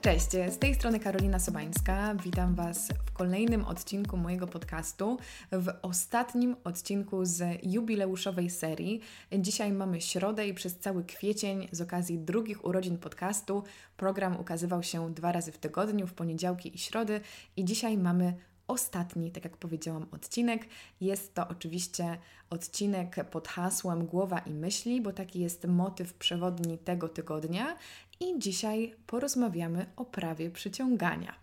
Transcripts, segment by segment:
Cześć, z tej strony Karolina Sobańska. Witam Was w kolejnym odcinku mojego podcastu, w ostatnim odcinku z jubileuszowej serii. Dzisiaj mamy środę i przez cały kwiecień z okazji drugich urodzin podcastu program ukazywał się dwa razy w tygodniu, w poniedziałki i środy i dzisiaj mamy ostatni, tak jak powiedziałam, odcinek. Jest to oczywiście odcinek pod hasłem Głowa i myśli, bo taki jest motyw przewodni tego tygodnia. I dzisiaj porozmawiamy o prawie przyciągania.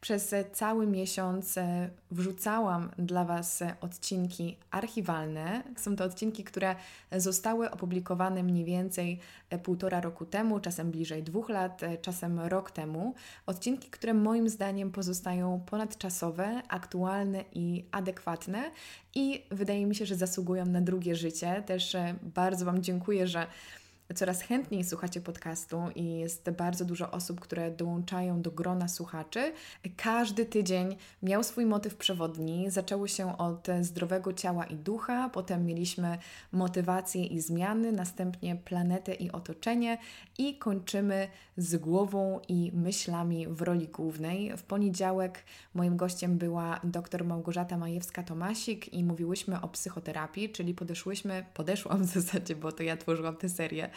Przez cały miesiąc e, wrzucałam dla Was odcinki archiwalne. Są to odcinki, które zostały opublikowane mniej więcej e, półtora roku temu, czasem bliżej dwóch lat, e, czasem rok temu. Odcinki, które moim zdaniem pozostają ponadczasowe, aktualne i adekwatne i wydaje mi się, że zasługują na drugie życie. Też bardzo Wam dziękuję, że coraz chętniej słuchacie podcastu i jest bardzo dużo osób, które dołączają do grona słuchaczy. Każdy tydzień miał swój motyw przewodni. Zaczęło się od zdrowego ciała i ducha, potem mieliśmy motywację i zmiany, następnie planetę i otoczenie i kończymy z głową i myślami w roli głównej. W poniedziałek moim gościem była dr Małgorzata Majewska-Tomasik i mówiłyśmy o psychoterapii, czyli podeszłyśmy, podeszłam w zasadzie, bo to ja tworzyłam tę serię,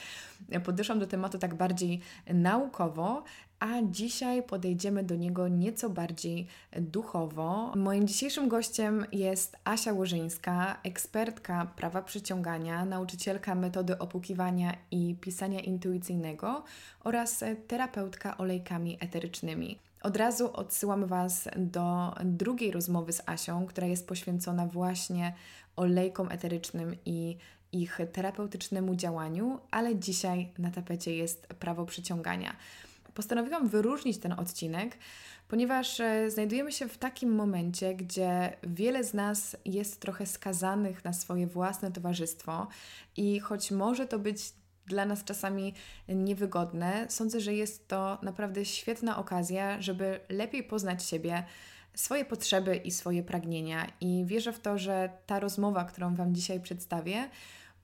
podeszłam do tematu tak bardziej naukowo, a dzisiaj podejdziemy do niego nieco bardziej duchowo. Moim dzisiejszym gościem jest Asia Łożyńska, ekspertka prawa przyciągania, nauczycielka metody opukiwania i pisania intuicyjnego oraz terapeutka olejkami eterycznymi. Od razu odsyłam Was do drugiej rozmowy z Asią, która jest poświęcona właśnie olejkom eterycznym i ich terapeutycznemu działaniu, ale dzisiaj na tapecie jest prawo przyciągania. Postanowiłam wyróżnić ten odcinek, ponieważ e, znajdujemy się w takim momencie, gdzie wiele z nas jest trochę skazanych na swoje własne towarzystwo i choć może to być dla nas czasami niewygodne, sądzę, że jest to naprawdę świetna okazja, żeby lepiej poznać siebie, swoje potrzeby i swoje pragnienia. I wierzę w to, że ta rozmowa, którą Wam dzisiaj przedstawię,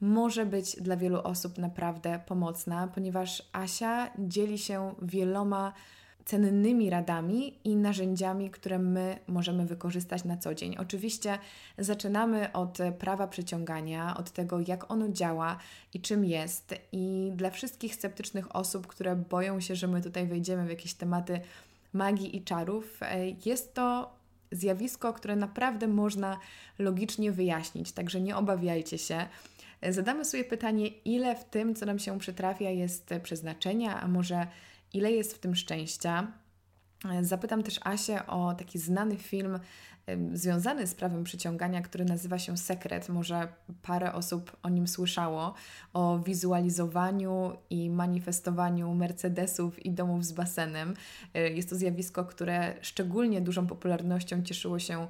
może być dla wielu osób naprawdę pomocna, ponieważ Asia dzieli się wieloma cennymi radami i narzędziami, które my możemy wykorzystać na co dzień. Oczywiście zaczynamy od prawa przyciągania, od tego, jak ono działa i czym jest. I dla wszystkich sceptycznych osób, które boją się, że my tutaj wejdziemy w jakieś tematy magii i czarów, jest to zjawisko, które naprawdę można logicznie wyjaśnić, także nie obawiajcie się zadamy sobie pytanie, ile w tym, co nam się przytrafia, jest przeznaczenia, a może ile jest w tym szczęścia. Zapytam też Asię o taki znany film związany z prawem przyciągania, który nazywa się Sekret. Może parę osób o nim słyszało, o wizualizowaniu i manifestowaniu Mercedesów i domów z basenem. E, jest to zjawisko, które szczególnie dużą popularnością cieszyło się e,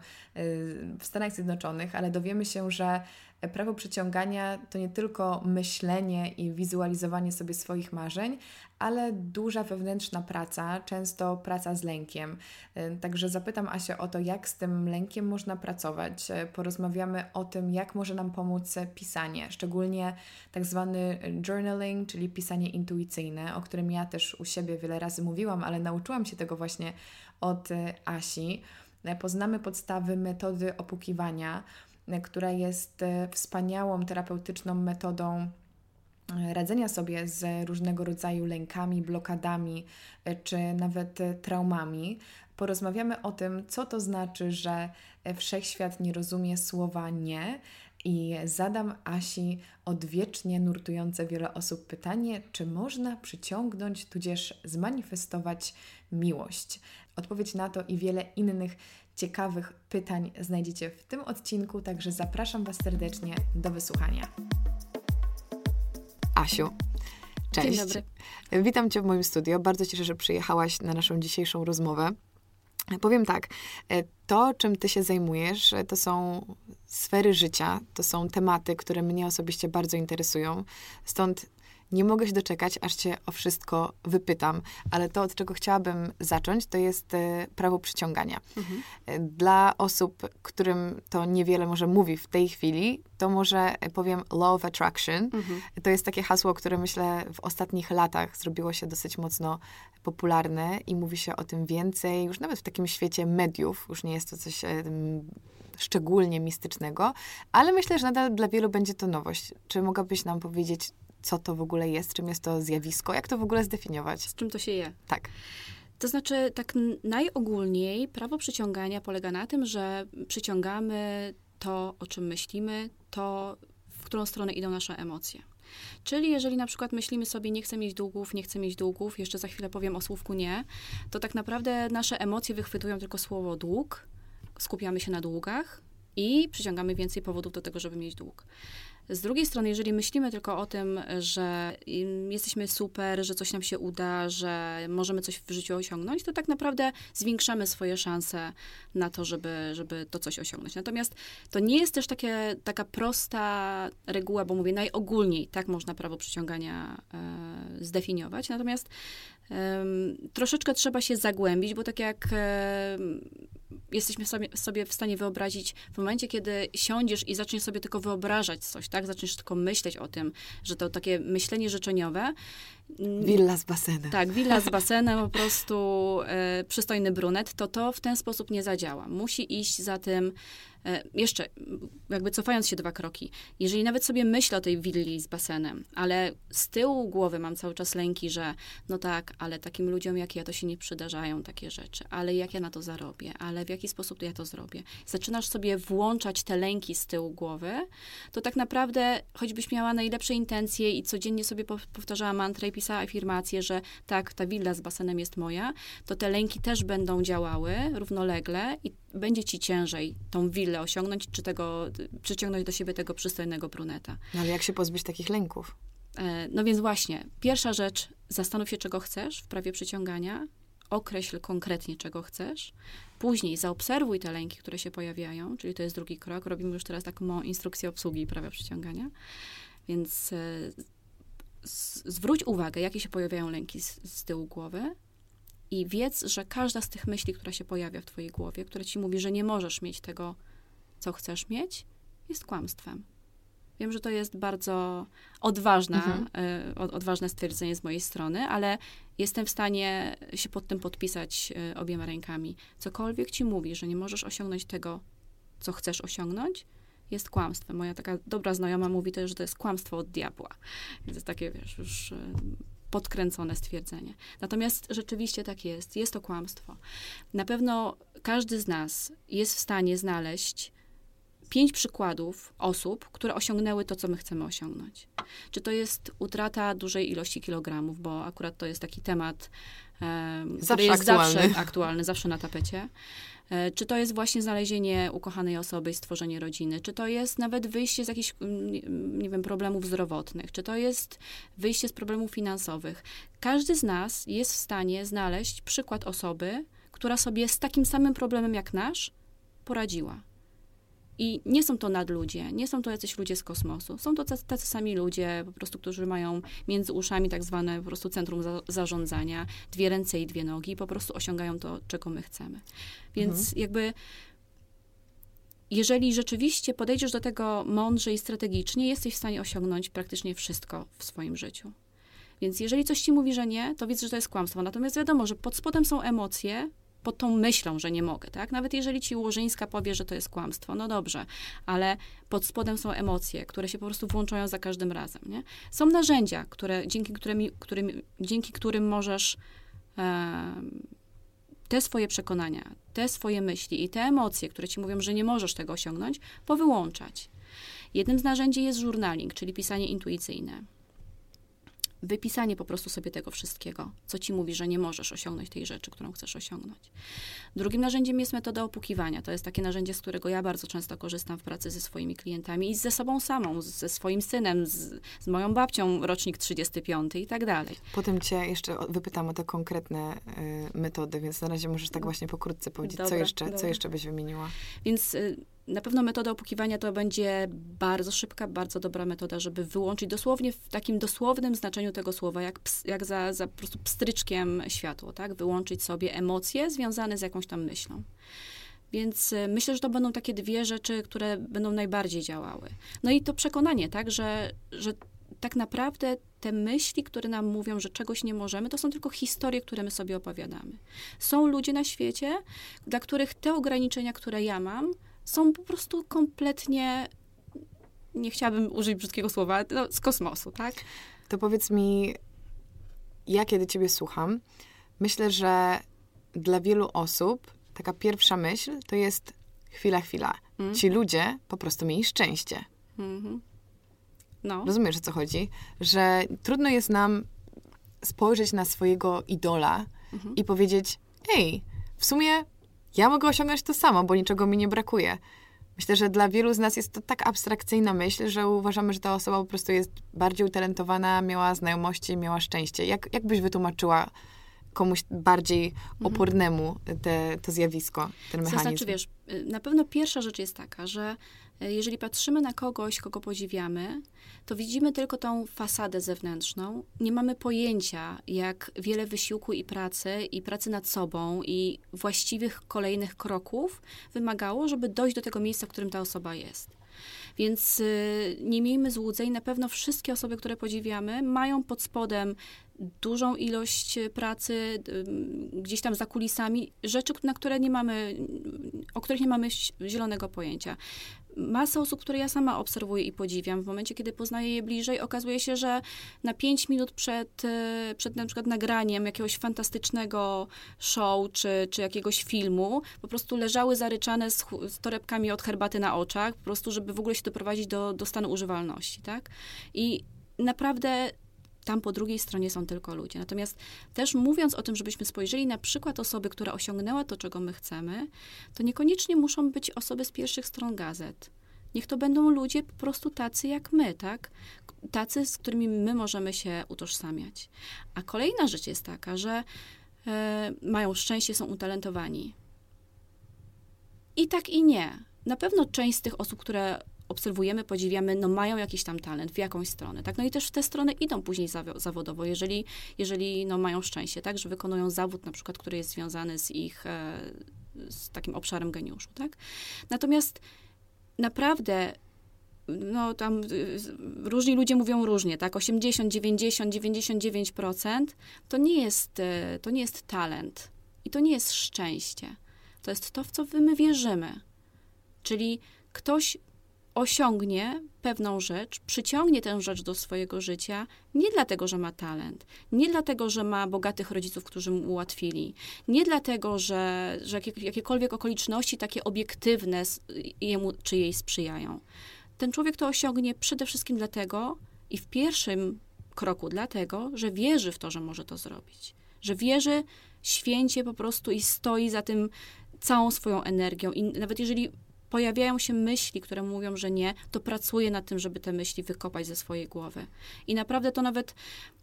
w Stanach Zjednoczonych, ale dowiemy się, że prawo przyciągania to nie tylko myślenie i wizualizowanie sobie swoich marzeń, ale duża wewnętrzna praca, często praca z lękiem. E, także zapytam Asię o to, jak z tym lękiem można pracować. E, porozmawiamy o tym, jak może nam pomóc pisanie, szczególnie tak zwany journaling, czyli pisanie intuicyjne, o którym ja też u siebie wiele razy mówiłam, ale nauczyłam się tego właśnie od e, Asi. Poznamy podstawy metody opukiwania która jest e, wspaniałą terapeutyczną metodą e, radzenia sobie z różnego rodzaju lękami, blokadami e, czy nawet traumami. Porozmawiamy o tym, co to znaczy, że wszechświat nie rozumie słowa nie. I zadam Asi odwiecznie nurtujące wiele osób pytanie, czy można przyciągnąć tudzież zmanifestować miłość. Odpowiedź na to i wiele innych ciekawych pytań znajdziecie w tym odcinku, także zapraszam Was serdecznie do wysłuchania. Asiu, cześć. Dzień dobry. Witam Cię w moim studio. Bardzo cieszę, że przyjechałaś na naszą dzisiejszą rozmowę. Powiem tak, e, to czym Ty się zajmujesz, e, to są sfery życia, to są tematy, które mnie osobiście bardzo interesują. Stąd Nie mogę się doczekać, aż cię o wszystko wypytam, ale to, od czego chciałabym zacząć, to jest e, prawo przyciągania. Mhm. E, dla osób, którym to niewiele może mówi w tej chwili, to może powiem law of attraction. Mhm. To jest takie hasło, które myślę w ostatnich latach zrobiło się dosyć mocno popularne i mówi się o tym więcej, już nawet w takim świecie mediów, już nie jest to coś szczególnie mistycznego, ale myślę, że nadal dla wielu będzie to nowość. Czy mogłabyś nam powiedzieć, co to w ogóle jest, czym jest to zjawisko, jak to w ogóle zdefiniować? Z czym to się je? Tak. To znaczy, tak najogólniej prawo przyciągania polega na tym, że przyciągamy to, o czym myślimy, to, w którą stronę idą nasze emocje. Czyli jeżeli na przykład myślimy sobie, nie chcę mieć długów, nie chcę mieć długów, jeszcze za chwilę powiem o słówku nie, to tak naprawdę nasze emocje wychwytują tylko słowo dług, skupiamy się na długach i przyciągamy więcej powodów do tego, żeby mieć dług. Z drugiej strony, jeżeli myślimy tylko o tym, że jesteśmy super, że coś nam się uda, że możemy coś w życiu osiągnąć, to tak naprawdę zwiększamy swoje szanse na to, żeby, żeby to coś osiągnąć. Natomiast to nie jest też takie, taka prosta reguła, bo mówię najogólniej, tak można prawo przyciągania e, zdefiniować. Natomiast troszeczkę trzeba się zagłębić, bo tak jak jesteśmy sobie, sobie w stanie wyobrazić w momencie, kiedy siądziesz i zaczniesz sobie tylko wyobrażać coś, tak? Zaczniesz tylko myśleć o tym, że to takie myślenie życzeniowe. Mm, willa z basenem. Tak, willa z basenem, po prostu e, przystojny brunet, to to w ten sposób nie zadziała. Musi iść za tym E, jeszcze, jakby cofając się dwa kroki, jeżeli nawet sobie myślę o tej willi z basenem, ale z tyłu głowy mam cały czas lęki, że no tak, ale takim ludziom jak ja to się nie przydarzają takie rzeczy, ale jak ja na to zarobię, ale w jaki sposób ja to zrobię. Zaczynasz sobie włączać te lęki z tyłu głowy, to tak naprawdę, choćbyś miała najlepsze intencje i codziennie sobie powtarzała mantrę i pisała afirmację, że tak, ta willa z basenem jest moja, to te lęki też będą działały równolegle i będzie ci ciężej tą willę osiągnąć, czy tego, przyciągnąć do siebie tego przystojnego bruneta. No ale jak się pozbyć takich lęków? E, no więc właśnie, pierwsza rzecz, zastanów się, czego chcesz w prawie przyciągania, określ konkretnie, czego chcesz. Później zaobserwuj te lęki, które się pojawiają, czyli to jest drugi krok. Robimy już teraz taką instrukcję obsługi prawa przyciągania. Więc zwróć uwagę, jakie się pojawiają lęki z, z tyłu głowy, i wiedz, że każda z tych myśli, która się pojawia w twojej głowie, która ci mówi, że nie możesz mieć tego, co chcesz mieć, jest kłamstwem. Wiem, że to jest bardzo odważna, mhm. y, odważne stwierdzenie z mojej strony, ale jestem w stanie się pod tym podpisać y, obiema rękami. Cokolwiek ci mówi, że nie możesz osiągnąć tego, co chcesz osiągnąć, jest kłamstwem. Moja taka dobra znajoma mówi też, że to jest kłamstwo od diabła. Więc jest takie, wiesz, już y, podkręcone stwierdzenie. Natomiast rzeczywiście tak jest. Jest to kłamstwo. Na pewno każdy z nas jest w stanie znaleźć pięć przykładów osób, które osiągnęły to, co my chcemy osiągnąć. Czy to jest utrata dużej ilości kilogramów, bo akurat to jest taki temat, który jest aktualny. zawsze aktualny, zawsze na tapecie. E, czy to jest właśnie znalezienie ukochanej osoby i stworzenie rodziny? Czy to jest nawet wyjście z jakichś, mm, nie wiem, problemów zdrowotnych? Czy to jest wyjście z problemów finansowych? Każdy z nas jest w stanie znaleźć przykład osoby, która sobie z takim samym problemem jak nasz poradziła. I nie są to nadludzie, nie są to jacyś ludzie z kosmosu. Są to tacy, tacy sami ludzie, po prostu, którzy mają między uszami tak zwane po prostu centrum za, zarządzania, dwie ręce i dwie nogi i po prostu osiągają to, czego my chcemy. Więc mhm. jakby jeżeli rzeczywiście podejdziesz do tego mądrze i strategicznie, jesteś w stanie osiągnąć praktycznie wszystko w swoim życiu. Więc jeżeli coś ci mówi, że nie, to widzę, że to jest kłamstwo. Natomiast wiadomo, że pod spodem są emocje, pod tą myślą, że nie mogę, tak? Nawet jeżeli ci Łożyńska powie, że to jest kłamstwo, no dobrze, ale pod spodem są emocje, które się po prostu włączają za każdym razem, nie? Są narzędzia, które, dzięki, którymi, którym, dzięki którym możesz e, te swoje przekonania, te swoje myśli i te emocje, które ci mówią, że nie możesz tego osiągnąć, powyłączać. Jednym z narzędzi jest journaling, czyli pisanie intuicyjne wypisanie po prostu sobie tego wszystkiego, co ci mówi, że nie możesz osiągnąć tej rzeczy, którą chcesz osiągnąć. Drugim narzędziem jest metoda opukiwania. To jest takie narzędzie, z którego ja bardzo często korzystam w pracy ze swoimi klientami i ze sobą samą, ze swoim synem, z, z moją babcią, rocznik 35 i tak dalej. Potem cię jeszcze wypytam o te konkretne y, metody, więc na razie możesz tak właśnie pokrótce powiedzieć, dobra, co, jeszcze, co jeszcze byś wymieniła. Więc y, na pewno metoda opukiwania to będzie bardzo szybka, bardzo dobra metoda, żeby wyłączyć dosłownie w takim dosłownym znaczeniu tego słowa, jak, ps, jak za, za po prostu pstryczkiem światło, tak? Wyłączyć sobie emocje związane z jakąś tam myślą. Więc y, myślę, że to będą takie dwie rzeczy, które będą najbardziej działały. No i to przekonanie, tak, że, że tak naprawdę te myśli, które nam mówią, że czegoś nie możemy, to są tylko historie, które my sobie opowiadamy. Są ludzie na świecie, dla których te ograniczenia, które ja mam, są po prostu kompletnie, nie chciałabym użyć brzydkiego słowa, no, z kosmosu, tak? To powiedz mi, ja kiedy ciebie słucham, myślę, że dla wielu osób taka pierwsza myśl to jest chwila, chwila. Mm. Ci ludzie po prostu mieli szczęście. Mm -hmm. No. Rozumiesz, o co chodzi? Że trudno jest nam spojrzeć na swojego idola mhm. i powiedzieć, ej, w sumie ja mogę osiągnąć to samo, bo niczego mi nie brakuje. Myślę, że dla wielu z nas jest to tak abstrakcyjna myśl, że uważamy, że ta osoba po prostu jest bardziej utalentowana, miała znajomości, miała szczęście. Jak, jak byś wytłumaczyła komuś bardziej mhm. opornemu te, to zjawisko, ten mechanizm? To znaczy, wiesz, y, na pewno pierwsza rzecz jest taka, że jeżeli patrzymy na kogoś, kogo podziwiamy, to widzimy tylko tą fasadę zewnętrzną. Nie mamy pojęcia, jak wiele wysiłku i pracy, i pracy nad sobą, i właściwych kolejnych kroków wymagało, żeby dojść do tego miejsca, w którym ta osoba jest. Więc y, nie miejmy złudzeń, na pewno wszystkie osoby, które podziwiamy, mają pod spodem dużą ilość pracy, gdzieś tam za kulisami, rzeczy, na które nie mamy, o których nie mamy zielonego pojęcia masa osób, które ja sama obserwuję i podziwiam, w momencie, kiedy poznaję je bliżej, okazuje się, że na pięć minut przed, e, przed na przykład nagraniem jakiegoś fantastycznego show czy, czy jakiegoś filmu, po prostu leżały zaryczane z, z torebkami od herbaty na oczach, po prostu, żeby w ogóle się doprowadzić do, do stanu używalności, tak? I naprawdę tam po drugiej stronie są tylko ludzie. Natomiast też mówiąc o tym, żebyśmy spojrzeli na przykład osoby, która osiągnęła to, czego my chcemy, to niekoniecznie muszą być osoby z pierwszych stron gazet. Niech to będą ludzie po prostu tacy jak my, tak? Tacy, z którymi my możemy się utożsamiać. A kolejna rzecz jest taka, że e, mają szczęście, są utalentowani. I tak i nie. Na pewno część z tych osób, które obserwujemy, podziwiamy, no mają jakiś tam talent w jakąś stronę, tak? No i też w tę stronę idą później zawodowo, jeżeli, jeżeli no mają szczęście, tak? Że wykonują zawód na przykład, który jest związany z ich, e, z takim obszarem geniuszu, tak? Natomiast naprawdę no tam różni ludzie mówią różnie, tak? 80, 90, 99% to nie jest, e, to nie jest talent i to nie jest szczęście. To jest to, w co my wierzymy. Czyli ktoś osiągnie pewną rzecz, przyciągnie tę rzecz do swojego życia nie dlatego, że ma talent, nie dlatego, że ma bogatych rodziców, którzy mu ułatwili, nie dlatego, że, że jakiekolwiek okoliczności takie obiektywne jemu czy jej sprzyjają. Ten człowiek to osiągnie przede wszystkim dlatego i w pierwszym kroku dlatego, że wierzy w to, że może to zrobić. Że wierzy święcie po prostu i stoi za tym całą swoją energią. I nawet jeżeli pojawiają się myśli, które mówią, że nie, to pracuję nad tym, żeby te myśli wykopać ze swojej głowy. I naprawdę to nawet,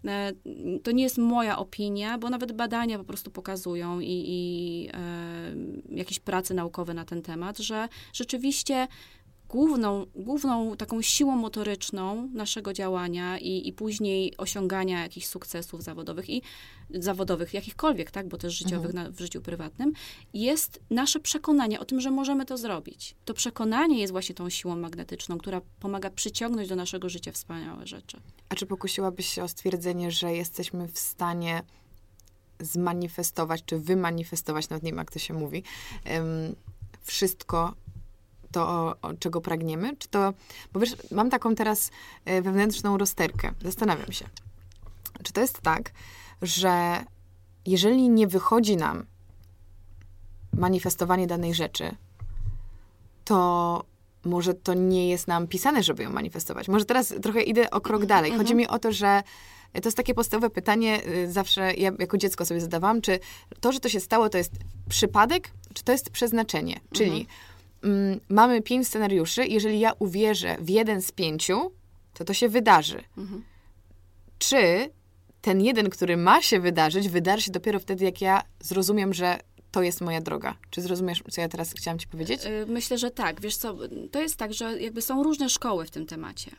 e, to nie jest moja opinia, bo nawet badania po prostu pokazują i, i e, jakieś prace naukowe na ten temat, że rzeczywiście główną, główną taką siłą motoryczną naszego działania i, i później osiągania jakichś sukcesów zawodowych i zawodowych, jakichkolwiek, tak, bo też życiowych mhm. na, w życiu prywatnym, jest nasze przekonanie o tym, że możemy to zrobić. To przekonanie jest właśnie tą siłą magnetyczną, która pomaga przyciągnąć do naszego życia wspaniałe rzeczy. A czy pokusiłabyś się o stwierdzenie, że jesteśmy w stanie zmanifestować, czy wymanifestować, nawet nie wiem, jak to się mówi, um, wszystko, to, czego pragniemy? Czy to, bo wiesz, mam taką teraz e, wewnętrzną rozterkę. Zastanawiam się. Czy to jest tak, że jeżeli nie wychodzi nam manifestowanie danej rzeczy, to może to nie jest nam pisane, żeby ją manifestować. Może teraz trochę idę o krok dalej. Chodzi mhm. mi o to, że to jest takie podstawowe pytanie, y, zawsze ja jako dziecko sobie zadawałam, czy to, że to się stało, to jest przypadek, czy to jest przeznaczenie? Czyli mhm mm, mamy pięć scenariuszy, jeżeli ja uwierzę w jeden z pięciu, to to się wydarzy. Mhm. Czy ten jeden, który ma się wydarzyć, wydarzy się dopiero wtedy, jak ja zrozumiem, że to jest moja droga. Czy zrozumiesz, co ja teraz chciałam ci powiedzieć? Y, myślę, że tak. Wiesz co, to jest tak, że jakby są różne szkoły w tym temacie.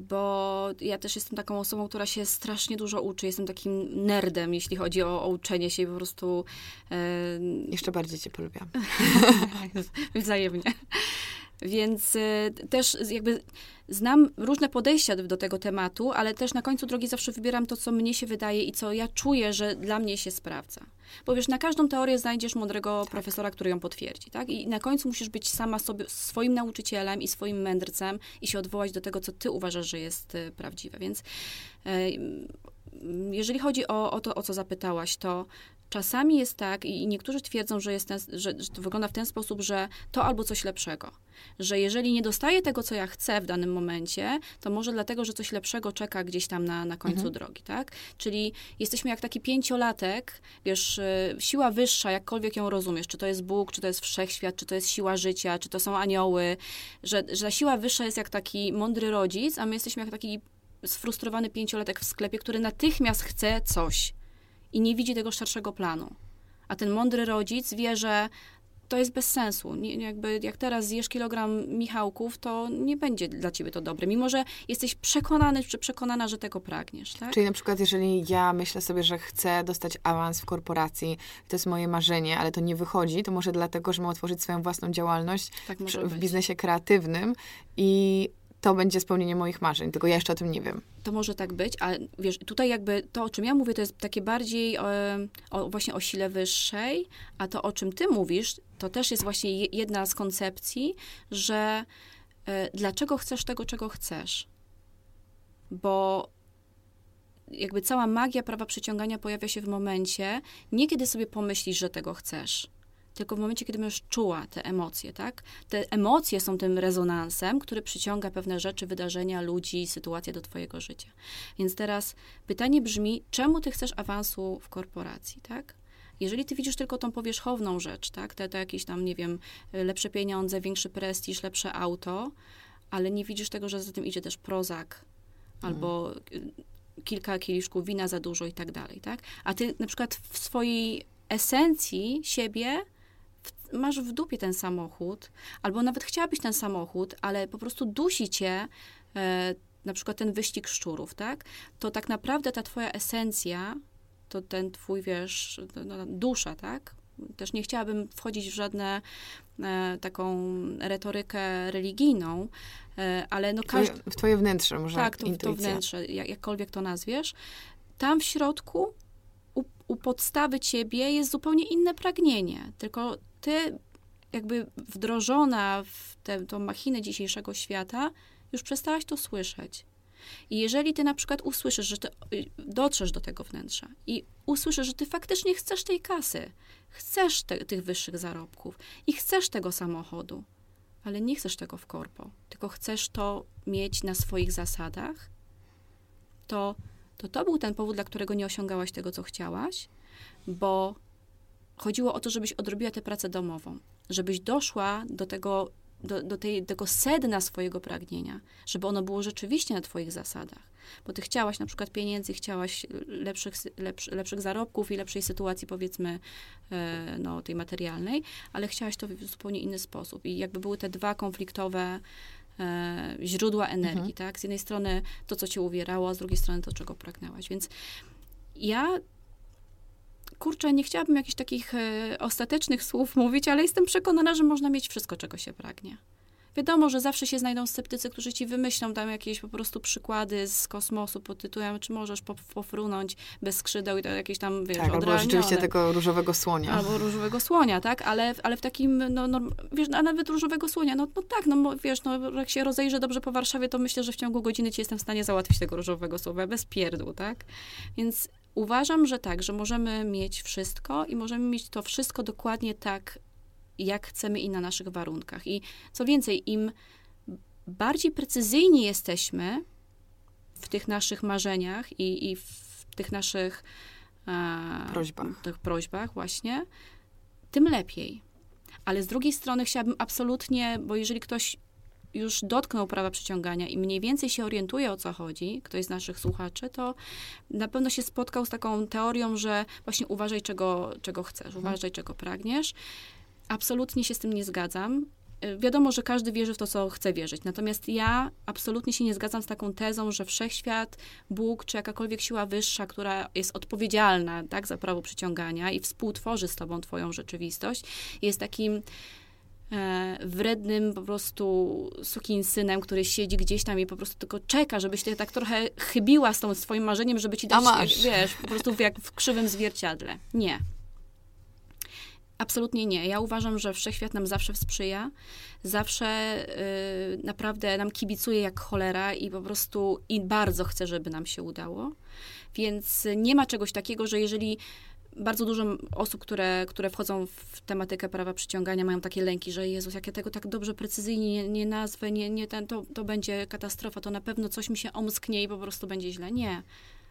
Bo ja też jestem taką osobą, która się strasznie dużo uczy. Jestem takim nerdem, jeśli chodzi o, o uczenie się i po prostu. E... Jeszcze bardziej cię polubiam. Wzajemnie. Więc y, też jakby znam różne podejścia do, tego tematu, ale też na końcu drogi zawsze wybieram to, co mnie się wydaje i co ja czuję, że dla mnie się sprawdza. Bo wiesz, na każdą teorię znajdziesz mądrego tak. profesora, który ją potwierdzi, tak? I na końcu musisz być sama sobie, swoim nauczycielem i swoim mędrcem i się odwołać do tego, co ty uważasz, że jest y, prawdziwe. Więc y, jeżeli chodzi o, o to, o co zapytałaś, to czasami jest tak, i niektórzy twierdzą, że, jest ten, że, że to wygląda w ten sposób, że to albo coś lepszego. Że jeżeli nie dostaję tego, co ja chcę w danym momencie, to może dlatego, że coś lepszego czeka gdzieś tam na, na końcu mhm. drogi, tak? Czyli jesteśmy jak taki pięciolatek, wiesz, y, siła wyższa, jakkolwiek ją rozumiesz, czy to jest Bóg, czy to jest wszechświat, czy to jest siła życia, czy to są anioły, że, że ta siła wyższa jest jak taki mądry rodzic, a my jesteśmy jak taki sfrustrowany pięciolatek w sklepie, który natychmiast chce coś i nie widzi tego szerszego planu. A ten mądry rodzic wie, że to jest bez sensu. Nie, jakby jak teraz zjesz kilogram Michałków, to nie będzie dla ciebie to dobre, mimo że jesteś przekonany czy przekonana, że tego pragniesz. Tak? Czyli na przykład, jeżeli ja myślę sobie, że chcę dostać awans w korporacji, to jest moje marzenie, ale to nie wychodzi, to może dlatego, że mam otworzyć swoją własną działalność tak w biznesie kreatywnym i to będzie spełnienie moich marzeń, tylko ja jeszcze o tym nie wiem. To może tak być, ale wiesz, tutaj jakby to, o czym ja mówię, to jest takie bardziej o, o, właśnie o sile wyższej, a to, o czym ty mówisz, to też jest właśnie jedna z koncepcji, że e, dlaczego chcesz tego, czego chcesz? Bo jakby cała magia prawa przyciągania pojawia się w momencie, nie kiedy sobie pomyślisz, że tego chcesz, tylko w momencie, kiedy będziesz czuła te emocje, tak? Te emocje są tym rezonansem, który przyciąga pewne rzeczy, wydarzenia, ludzi, sytuacje do twojego życia. Więc teraz pytanie brzmi, czemu ty chcesz awansu w korporacji, tak? Jeżeli ty widzisz tylko tą powierzchowną rzecz, tak? Te, te jakieś tam, nie wiem, lepsze pieniądze, większy prestiż, lepsze auto, ale nie widzisz tego, że za tym idzie też prozak albo mhm. kilka kieliszków wina za dużo i tak dalej, tak? A ty na przykład w swojej esencji siebie masz w dupie ten samochód, albo nawet chciałabyś ten samochód, ale po prostu dusi cię e, na przykład ten wyścig szczurów, tak? To tak naprawdę ta twoja esencja, to ten twój, wiesz, no, dusza, tak? Też nie chciałabym wchodzić w żadne e, taką retorykę religijną, e, ale no każdy... W twoje wnętrze może Tak, to, to wnętrze, jak, jakkolwiek to nazwiesz. Tam w środku u podstawy ciebie jest zupełnie inne pragnienie, tylko ty jakby wdrożona w tę machinę dzisiejszego świata, już przestałaś to słyszeć. I jeżeli ty na przykład usłyszysz, że ty y, dotrzesz do tego wnętrza i usłyszysz, że ty faktycznie chcesz tej kasy, chcesz te, tych wyższych zarobków i chcesz tego samochodu, ale nie chcesz tego w korpo, tylko chcesz to mieć na swoich zasadach, to to, to był ten powód, dla którego nie osiągałaś tego, co chciałaś, bo chodziło o to, żebyś odrobiła tę pracę domową, żebyś doszła do tego, do, do tej, tego sedna swojego pragnienia, żeby ono było rzeczywiście na twoich zasadach. Bo ty chciałaś na przykład pieniędzy, chciałaś lepszych, lepsz, lepszych zarobków i lepszej sytuacji, powiedzmy, e, no, tej materialnej, ale chciałaś to w zupełnie inny sposób. I jakby były te dwa konfliktowe e, źródła energii, mhm. tak? Z jednej strony to, co cię uwierało, a z drugiej strony to, czego pragnęłaś. Więc ja kurczę, nie chciałabym jakichś takich e, ostatecznych słów mówić, ale jestem przekonana, że można mieć wszystko, czego się pragnie. Wiadomo, że zawsze się znajdą sceptycy, którzy ci wymyślą tam jakieś po prostu przykłady z kosmosu pod tytułem, czy możesz pofrunąć bez skrzydeł i to jakieś tam, wiesz, Tak, albo rzeczywiście tego różowego słonia. Albo różowego słonia, tak? Ale, ale w takim, no, no wiesz, a nawet różowego słonia, no, no tak, no wiesz, no jak się rozejrzę dobrze po Warszawie, to myślę, że w ciągu godziny ci jestem w stanie załatwić tego różowego słowa bez pierdół, tak? Więc uważam, że tak, że możemy mieć wszystko i możemy mieć to wszystko dokładnie tak, jak chcemy i na naszych warunkach. I co więcej, im bardziej precyzyjni jesteśmy w tych naszych marzeniach i, i w tych naszych e, prośbach. Tych prośbach właśnie, tym lepiej. Ale z drugiej strony chciałabym absolutnie, bo jeżeli ktoś już dotknął prawa przyciągania i mniej więcej się orientuje o co chodzi, ktoś z naszych słuchaczy, to na pewno się spotkał z taką teorią, że właśnie uważaj czego, czego chcesz, mhm. uważaj czego pragniesz. Absolutnie się z tym nie zgadzam. Y, wiadomo, że każdy wierzy w to, co chce wierzyć. Natomiast ja absolutnie się nie zgadzam z taką tezą, że wszechświat, Bóg czy jakakolwiek siła wyższa, która jest odpowiedzialna tak, za prawo przyciągania i współtworzy z tobą twoją rzeczywistość, jest takim wrednym po prostu synem, który siedzi gdzieś tam i po prostu tylko czeka, żebyś ty tak trochę chybiła z tą swoim marzeniem, żeby ci dać, wiesz, po prostu jak w krzywym zwierciadle. Nie. Absolutnie nie. Ja uważam, że wszechświat nam zawsze sprzyja, zawsze y, naprawdę nam kibicuje jak cholera i po prostu i bardzo chce, żeby nam się udało. Więc nie ma czegoś takiego, że jeżeli bardzo dużo osób, które, które wchodzą w tematykę prawa przyciągania, mają takie lęki, że Jezus, jak ja tego tak dobrze, precyzyjnie nie, nie nazwę, nie, nie ten, to, to będzie katastrofa, to na pewno coś mi się omsknie i po prostu będzie źle. Nie.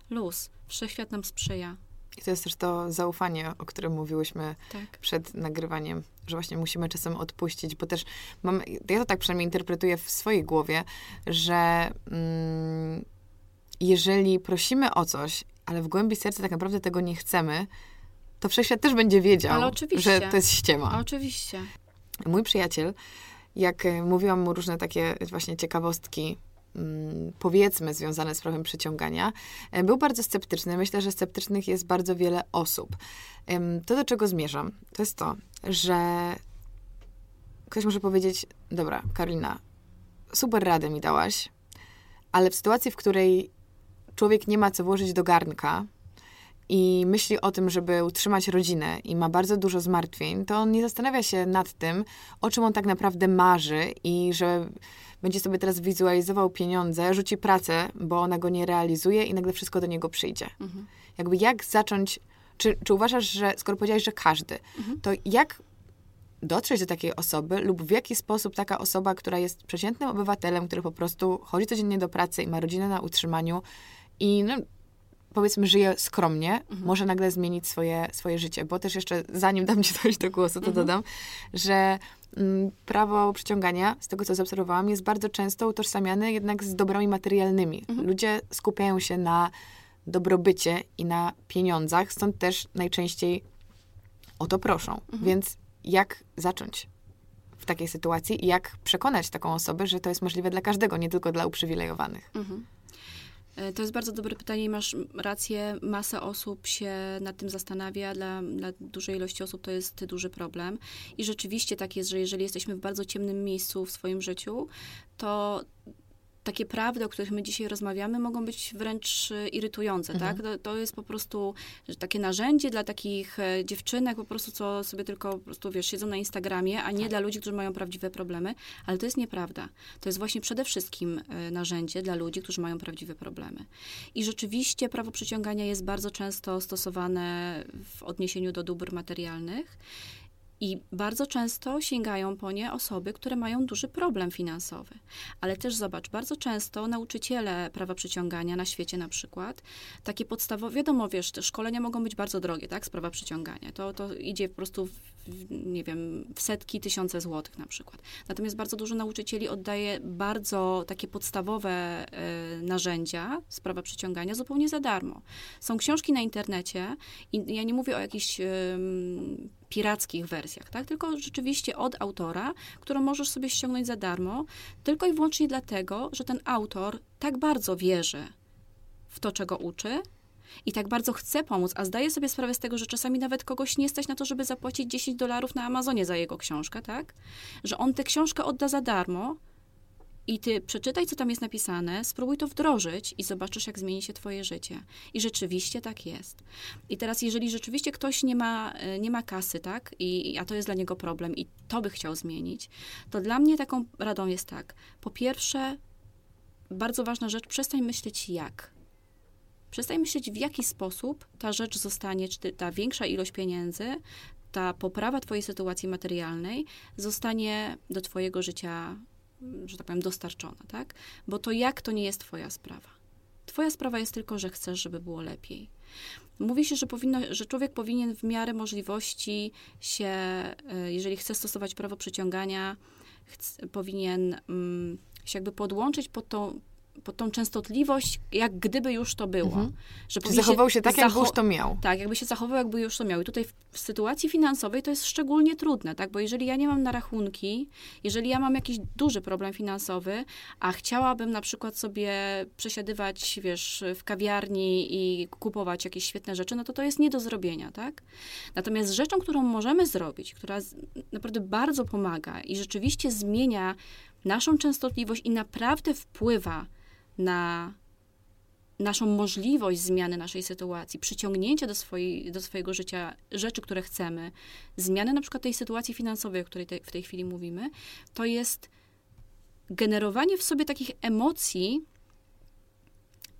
Luz. Wszechświat nam sprzyja. I to jest też to zaufanie, o którym mówiłyśmy tak. przed nagrywaniem, że właśnie musimy czasem odpuścić, bo też mam, ja to tak przynajmniej interpretuję w swojej głowie, że mm, jeżeli prosimy o coś, ale w głębi serca tak naprawdę tego nie chcemy, to wszechświat też będzie wiedział, że to jest ściema. Oczywiście. Mój przyjaciel, jak e, mówiłam mu różne takie właśnie ciekawostki Mm, powiedzmy, związane z prawem przyciągania, e, był bardzo sceptyczny. Myślę, że sceptycznych jest bardzo wiele osób. To, do czego zmierzam, to jest to, że ktoś może powiedzieć, dobra, Karolina, super radę mi dałaś, ale w sytuacji, w której człowiek nie ma co włożyć do garnka i myśli o tym, żeby utrzymać rodzinę i ma bardzo dużo zmartwień, to on nie zastanawia się nad tym, o czym on tak naprawdę marzy i że będzie sobie teraz wizualizował pieniądze, rzuci pracę, bo ona go nie realizuje i nagle wszystko do niego przyjdzie. Mhm. Jakby jak zacząć, czy, czy uważasz, że skoro powiedziałeś, że każdy, mhm. to jak dotrzeć do takiej osoby lub w jaki sposób taka osoba, która jest przeciętnym obywatelem, który po prostu chodzi codziennie do pracy i ma rodzinę na utrzymaniu i no, powiedzmy żyje skromnie, mhm. może nagle zmienić swoje, swoje życie. Bo też jeszcze, zanim dam ci coś do głosu, to mhm. dodam, że Mm, prawo przyciągania, z tego co zaobserwowałam, jest bardzo często utożsamiane jednak z dobrami materialnymi. Mhm. Ludzie skupiają się na dobrobycie i na pieniądzach, stąd też najczęściej o to proszą. Mhm. Więc jak zacząć w takiej sytuacji i jak przekonać taką osobę, że to jest możliwe dla każdego, nie tylko dla uprzywilejowanych? Mhm. E, to jest bardzo dobre pytanie i masz rację. Masa osób się nad tym zastanawia. Dla, dla dużej ilości osób to jest duży problem. I rzeczywiście tak jest, że jeżeli jesteśmy w bardzo ciemnym miejscu w swoim życiu, to takie prawdy, o których my dzisiaj rozmawiamy, mogą być wręcz e, irytujące, tak? mhm. tak? To, to, jest po prostu takie narzędzie dla takich e, dziewczynek po prostu, co sobie tylko po prostu, wiesz, siedzą na Instagramie, a nie tak. dla ludzi, którzy mają prawdziwe problemy, ale to jest nieprawda. To jest właśnie przede wszystkim e, narzędzie dla ludzi, którzy mają prawdziwe problemy. I rzeczywiście prawo przyciągania jest bardzo często stosowane w odniesieniu do dóbr materialnych i bardzo często sięgają po nie osoby, które mają duży problem finansowy. Ale też zobacz, bardzo często nauczyciele prawa przyciągania na świecie na przykład, takie podstawowe, wiadomo, wiesz, te szkolenia mogą być bardzo drogie, tak, z prawa przyciągania. To, to idzie po prostu, nie wiem, w setki, tysiące złotych na przykład. Natomiast bardzo dużo nauczycieli oddaje bardzo takie podstawowe y, narzędzia z prawa przyciągania zupełnie za darmo. Są książki na internecie i ja nie mówię o jakichś y, pirackich wersjach, tak? Tylko rzeczywiście od autora, którą możesz sobie ściągnąć za darmo, tylko i wyłącznie dlatego, że ten autor tak bardzo wierzy w to, czego uczy, i tak bardzo chce pomóc, a zdaje sobie sprawę z tego, że czasami nawet kogoś nie stać na to, żeby zapłacić 10 dolarów na Amazonie za jego książkę, tak? Że on tę książkę odda za darmo, i ty przeczytaj, co tam jest napisane, spróbuj to wdrożyć i zobaczysz, jak zmieni się twoje życie. I rzeczywiście tak jest. I teraz, jeżeli rzeczywiście ktoś nie ma, e, nie ma kasy, tak, I, a to jest dla niego problem i to by chciał zmienić, to dla mnie taką radą jest tak. Po pierwsze, bardzo ważna rzecz, przestań myśleć jak. Przestań myśleć, w jaki sposób ta rzecz zostanie, czy ta większa ilość pieniędzy, ta poprawa Twojej sytuacji materialnej zostanie do Twojego życia że tak powiem, dostarczona, tak? Bo to jak to nie jest Twoja sprawa. Twoja sprawa jest tylko, że chcesz, żeby było lepiej. Mówi się, że, powinno, że człowiek powinien w miarę możliwości się, e, jeżeli chce stosować prawo przyciągania, chc- powinien mm, się jakby podłączyć pod tą, pod tą częstotliwość, jak gdyby już to było. Mhm. Że Czy powinien zachował się tak, jakby już to miał? tak, jakby się zachowywał, jakby już to miał. I tutaj w, w sytuacji finansowej to jest szczególnie trudne, tak? Bo jeżeli ja nie mam na rachunki, jeżeli ja mam jakiś duży problem finansowy, a chciałabym na przykład sobie przesiadywać, wiesz, w kawiarni i kupować jakieś świetne rzeczy, no to to jest nie do zrobienia, tak? Natomiast rzeczą, którą możemy zrobić, która z, naprawdę bardzo pomaga i rzeczywiście zmienia naszą częstotliwość i naprawdę wpływa na naszą możliwość zmiany naszej sytuacji, przyciągnięcia do, swojej, do swojego życia rzeczy, które chcemy, zmiany na przykład tej sytuacji finansowej, o której te, w tej chwili mówimy, to jest generowanie w sobie takich emocji,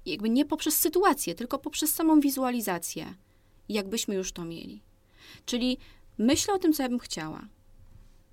jakby nie poprzez sytuację, tylko poprzez samą wizualizację, jakbyśmy już to mieli. Czyli myślę o tym, co ja bym chciała.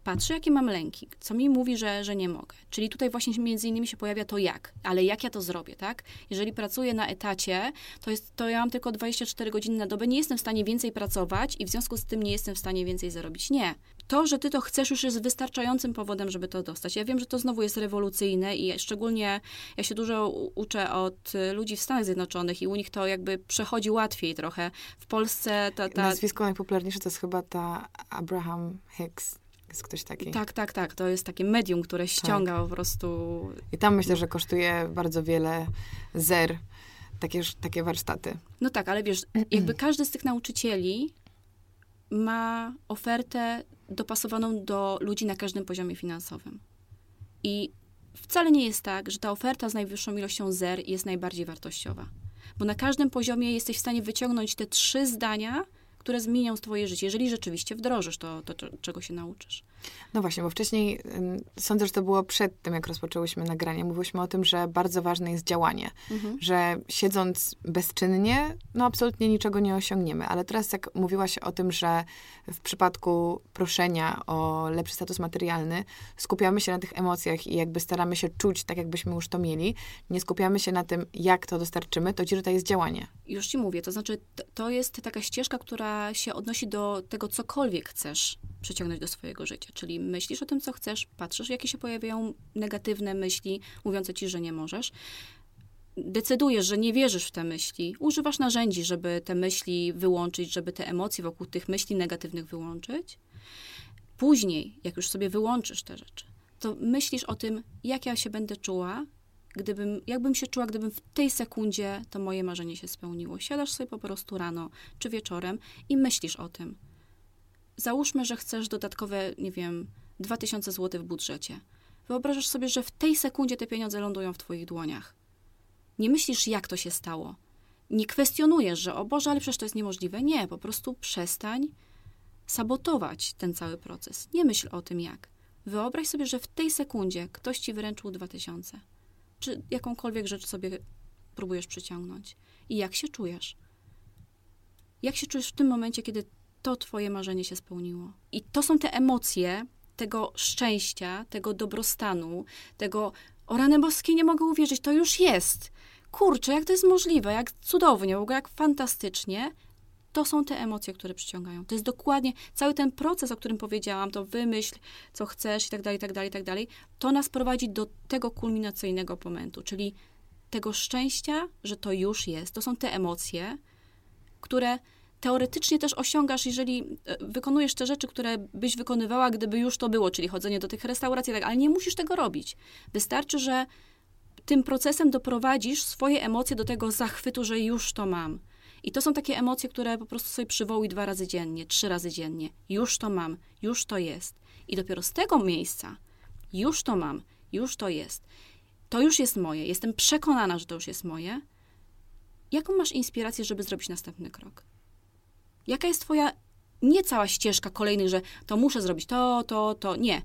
Patrzę, jakie mam lęki, co mi mówi, że, że nie mogę. Czyli tutaj właśnie między innymi się pojawia to jak, ale jak ja to zrobię, tak? Jeżeli pracuję na etacie, to, jest, to ja mam tylko 24 godziny na dobę, nie jestem w stanie więcej pracować i w związku z tym nie jestem w stanie więcej zarobić. Nie. To, że ty to chcesz, już jest wystarczającym powodem, żeby to dostać. Ja wiem, że to znowu jest rewolucyjne i szczególnie ja się dużo uczę od ludzi w Stanach Zjednoczonych i u nich to jakby przechodzi łatwiej trochę. W Polsce ta... ta Nazwisko najpopularniejsze to jest chyba ta Abraham Hicks. Jest ktoś taki. tak, tak, tak. To jest takie medium, które ściąga po prostu I tam myślę, że kosztuje bardzo wiele zer takie, takie warsztaty. No tak, ale wiesz, jakby każdy z tych nauczycieli ma ofertę dopasowaną do ludzi na każdym poziomie finansowym. I wcale nie jest tak, że ta oferta z najwyższą ilością zer jest najbardziej wartościowa. Bo na każdym poziomie jesteś w stanie wyciągnąć te trzy zdania, które zmienią twoje życie, jeżeli rzeczywiście wdrożysz to, to cze- czego się nauczysz. No właśnie, bo wcześniej sądzę, że to było przed tym, jak rozpoczęłyśmy nagranie. Mówiłyśmy o tym, że bardzo ważne jest działanie. Że siedząc bezczynnie, no absolutnie niczego nie osiągniemy. Ale teraz, jak mówiłaś o tym, że w przypadku proszenia o lepszy status materialny, skupiamy się na tych emocjach i jakby staramy się czuć tak, jakbyśmy już to mieli. Nie skupiamy się na tym, jak to dostarczymy, to ci tutaj jest działanie. Już ci mówię, to znaczy to jest taka ścieżka, która się odnosi do tego, cokolwiek chcesz przyciągnąć do swojego życia. Czyli myślisz o tym, co chcesz, patrzysz, jakie się pojawiają negatywne myśli, mówiące ci, że nie możesz. Decydujesz, że nie wierzysz w te myśli, używasz narzędzi, żeby te myśli wyłączyć, żeby te emocje wokół tych myśli negatywnych wyłączyć. Później, jak już sobie wyłączysz te rzeczy, to myślisz o tym, jak ja się będę czuła, gdybym, jakbym się czuła, gdybym w tej sekundzie to moje marzenie się spełniło. Siadasz sobie po prostu rano czy wieczorem i myślisz o tym. Załóżmy, że chcesz dodatkowe, nie wiem, 2000 zł w budżecie. Wyobrażasz sobie, że w tej sekundzie te pieniądze lądują w twoich dłoniach. Nie myślisz, jak to się stało. Nie kwestionujesz, że o Boże, ale przecież to jest niemożliwe. Nie, po prostu przestań sabotować ten cały proces. Nie myśl o tym, jak. Wyobraź sobie, że w tej sekundzie ktoś ci wręczył 2000 czy jakąkolwiek rzecz sobie próbujesz przyciągnąć. I jak się czujesz? Jak się czujesz w tym momencie, kiedy to twoje marzenie się spełniło? I to są te emocje tego szczęścia, tego dobrostanu, tego o rany boskie, nie mogę uwierzyć, to już jest. Kurczę, jak to jest możliwe, jak cudownie, w ogóle jak fantastycznie. To są te emocje, które przyciągają. To jest dokładnie cały ten proces, o którym powiedziałam, to wymyśl, co chcesz i tak dalej, i tak dalej, i tak dalej. To nas prowadzi do tego kulminacyjnego momentu, czyli tego szczęścia, że to już jest. To są te emocje, które teoretycznie też osiągasz, jeżeli e, wykonujesz te rzeczy, które byś wykonywała, gdyby już to było, czyli chodzenie do tych restauracji, tak, ale nie musisz tego robić. Wystarczy, że tym procesem doprowadzisz swoje emocje do tego zachwytu, że już to mam. I to są takie emocje, które po prostu sobie przywołuj dwa razy dziennie, trzy razy dziennie. Już to mam, już to jest. I dopiero z tego miejsca, już to mam, już to jest. To już jest moje. Jestem przekonana, że to już jest moje. Jaką masz inspirację, żeby zrobić następny krok? Jaka jest twoja, nie cała ścieżka kolejnych, że to muszę zrobić to, to, to. Nie.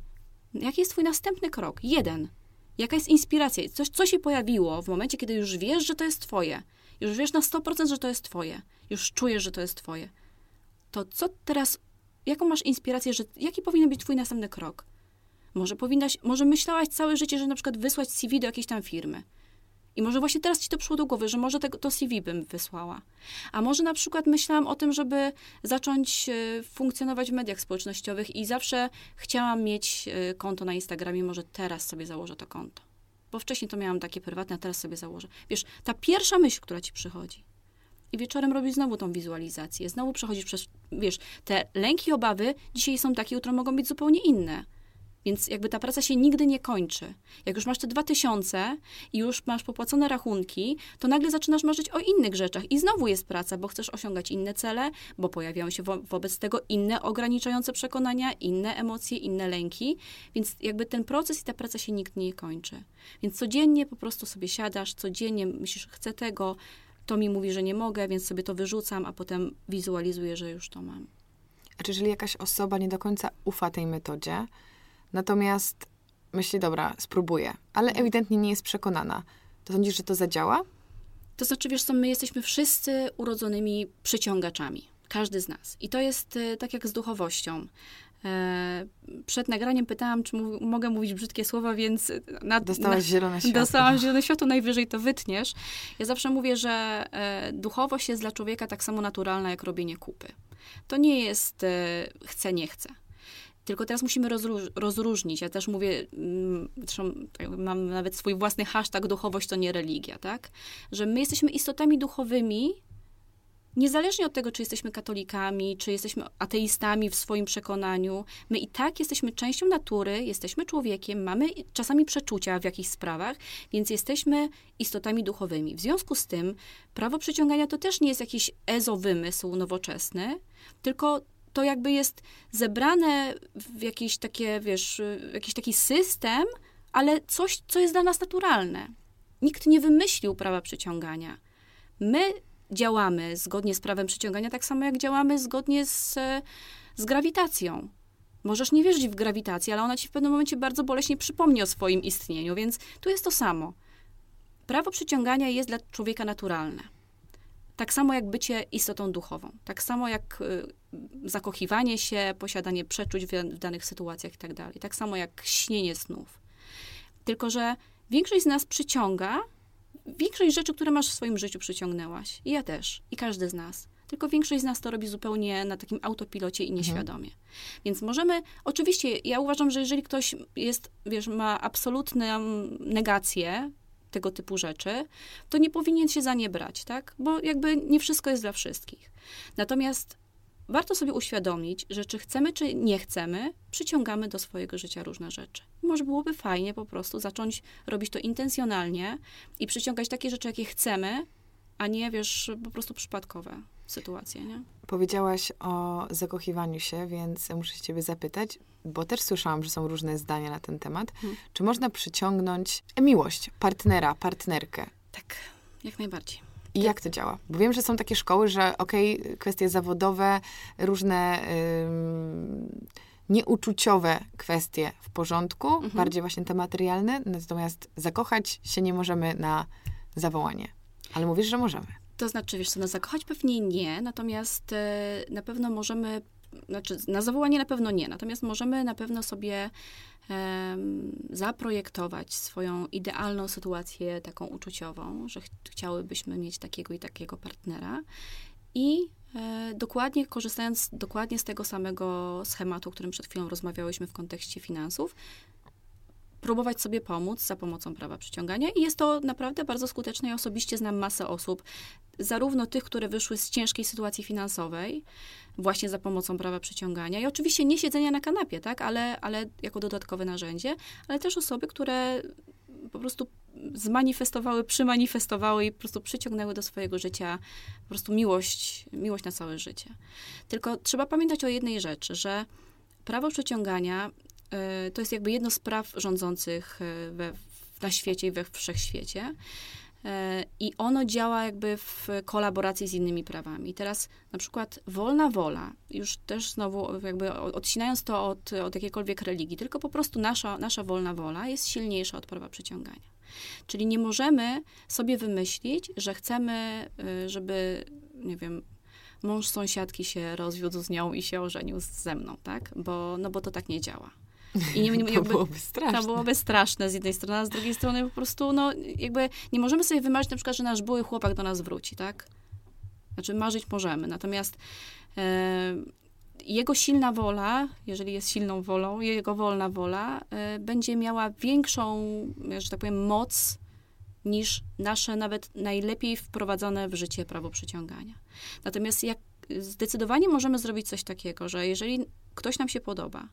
Jaki jest twój następny krok? Jeden. Jaka jest inspiracja? Coś, co się pojawiło w momencie, kiedy już wiesz, że to jest twoje. Już wiesz na 100%, że to jest twoje. Już czujesz, że to jest twoje. To co teraz, jaką masz inspirację, że jaki powinien być twój następny krok? Może powinnaś, może myślałaś całe życie, że na przykład wysłać CV do jakiejś tam firmy. I może właśnie teraz ci to przyszło do głowy, że może tego, to CV bym wysłała. A może na przykład myślałam o tym, żeby zacząć e, funkcjonować w mediach społecznościowych i zawsze chciałam mieć e, konto na Instagramie, może teraz sobie założę to konto. Bo wcześniej to miałam takie prywatne, a teraz sobie założę. Wiesz, ta pierwsza myśl, która ci przychodzi. I wieczorem robisz znowu tą wizualizację. Znowu przechodzisz przez, wiesz, te lęki, obawy dzisiaj są takie, jutro mogą być zupełnie inne. Więc jakby ta praca się nigdy nie kończy. Jak już masz te dwa tysiące i już masz popłacone rachunki, to nagle zaczynasz marzyć o innych rzeczach i znowu jest praca, bo chcesz osiągać inne cele, bo pojawiają się wo wobec tego inne ograniczające przekonania, inne emocje, inne lęki, więc jakby ten proces i ta praca się nigdy nie kończy. Więc codziennie po prostu sobie siadasz, codziennie myślisz, chcę tego, to mi mówi, że nie mogę, więc sobie to wyrzucam, a potem wizualizuję, że już to mam. A czy jeżeli jakaś osoba nie do końca ufa tej metodzie, Natomiast myśli, dobra, spróbuję, ale mhm. ewidentnie nie jest przekonana. To sądzisz, że to zadziała? To znaczy, wiesz co, my jesteśmy wszyscy urodzonymi przyciągaczami. Każdy z nas. I to jest y, tak jak z duchowością. E, przed nagraniem pytałam, czy mogę mówić brzydkie słowa, więc... Na, Dostałaś na, zielone światło. Dostałam zielone światło, najwyżej to wytniesz. Ja zawsze mówię, że e, duchowość jest dla człowieka tak samo naturalna, jak robienie kupy. To nie jest e, chcę, nie chcę. Tylko teraz musimy rozróż rozróżnić. Ja też mówię, mm, zresztą mam nawet swój własny hashtag duchowość to nie religia, tak? Że my jesteśmy istotami duchowymi, niezależnie od tego, czy jesteśmy katolikami, czy jesteśmy ateistami w swoim przekonaniu, my i tak jesteśmy częścią natury, jesteśmy człowiekiem, mamy czasami przeczucia w jakichś sprawach, więc jesteśmy istotami duchowymi. W związku z tym prawo przyciągania to też nie jest jakiś ezo wymysł nowoczesny, tylko to jakby jest zebrane w jakiś takie, wiesz, jakiś taki system, ale coś, co jest dla nas naturalne. Nikt nie wymyślił prawa przyciągania. My działamy zgodnie z prawem przyciągania, tak samo jak działamy zgodnie z, z grawitacją. Możesz nie wierzyć w grawitację, ale ona ci w pewnym momencie bardzo boleśnie przypomni o swoim istnieniu, więc tu jest to samo. Prawo przyciągania jest dla człowieka naturalne. Tak samo jak bycie istotą duchową, tak samo jak y, zakochiwanie się, posiadanie przeczuć w, danych sytuacjach itd. Tak, tak samo jak śnienie snów. Tylko, że większość z nas przyciąga, większość rzeczy, które masz w swoim życiu przyciągnęłaś. I ja też. I każdy z nas. Tylko większość z nas to robi zupełnie na takim autopilocie i mhm. nieświadomie. Mhm. Więc możemy, oczywiście, ja uważam, że jeżeli ktoś jest, wiesz, ma absolutną negację tego typu rzeczy, to nie powinien się za nie brać, tak? Bo jakby nie wszystko jest dla wszystkich. Natomiast warto sobie uświadomić, że czy chcemy, czy nie chcemy, przyciągamy do swojego życia różne rzeczy. Może byłoby fajnie po prostu zacząć robić to intencjonalnie i przyciągać takie rzeczy, jakie chcemy, a nie, wiesz, po prostu przypadkowe sytuacje, nie? Powiedziałaś o zakochiwaniu się, więc muszę się ciebie zapytać, bo też słyszałam, że są różne zdania na ten temat. Hmm. Czy można przyciągnąć miłość, partnera, partnerkę? Tak, jak najbardziej. I jak to działa? Bo wiem, że są takie szkoły, że okej, okay, kwestie zawodowe, różne ym, nieuczuciowe kwestie w porządku, mhm. bardziej właśnie te materialne, natomiast zakochać się nie możemy na zawołanie. Ale mówisz, że możemy. To znaczy, wiesz co, na zakochać pewnie nie, natomiast e, na pewno możemy, znaczy na zawołanie na pewno nie, natomiast możemy na pewno sobie zaprojektować swoją idealną sytuację taką uczuciową, że ch chciałybyśmy mieć takiego i takiego partnera i e, dokładnie korzystając dokładnie z tego samego schematu, o którym przed chwilą rozmawiałyśmy w kontekście finansów, próbować sobie pomóc za pomocą prawa przyciągania i jest to naprawdę bardzo skuteczne. Ja osobiście znam masę osób, zarówno tych, które wyszły z ciężkiej sytuacji finansowej, właśnie za pomocą prawa przyciągania i oczywiście nie siedzenia na kanapie, tak, ale, ale jako dodatkowe narzędzie, ale też osoby, które po prostu zmanifestowały, przymanifestowały i po prostu przyciągnęły do swojego życia po prostu miłość, miłość na całe życie. Tylko trzeba pamiętać o jednej rzeczy, że prawo przyciągania to jest jakby jedno z praw rządzących y, we, na świecie i we wszechświecie. I ono działa jakby w kolaboracji z innymi prawami. Teraz na przykład wolna wola, już też znowu jakby odcinając to od, od jakiejkolwiek religii, tylko po prostu nasza, nasza wolna wola jest silniejsza od prawa przyciągania. Czyli nie możemy sobie wymyślić, że chcemy, żeby, nie wiem, mąż sąsiadki się rozwiódł z nią i się ożenił ze mną, tak? Bo, no bo to tak nie działa. I nie, nie, to byłoby straszne. To byłoby straszne z jednej strony, a z drugiej strony po prostu, no, jakby nie możemy sobie wymarzyć na przykład, że nasz były chłopak do nas wróci, tak? Znaczy, marzyć możemy, natomiast e, jego silna wola, jeżeli jest silną wolą, jego wolna wola, e, będzie miała większą, że tak powiem, moc niż nasze nawet najlepiej wprowadzone w życie prawo przyciągania. Natomiast jak zdecydowanie możemy zrobić coś takiego, że jeżeli ktoś nam się podoba,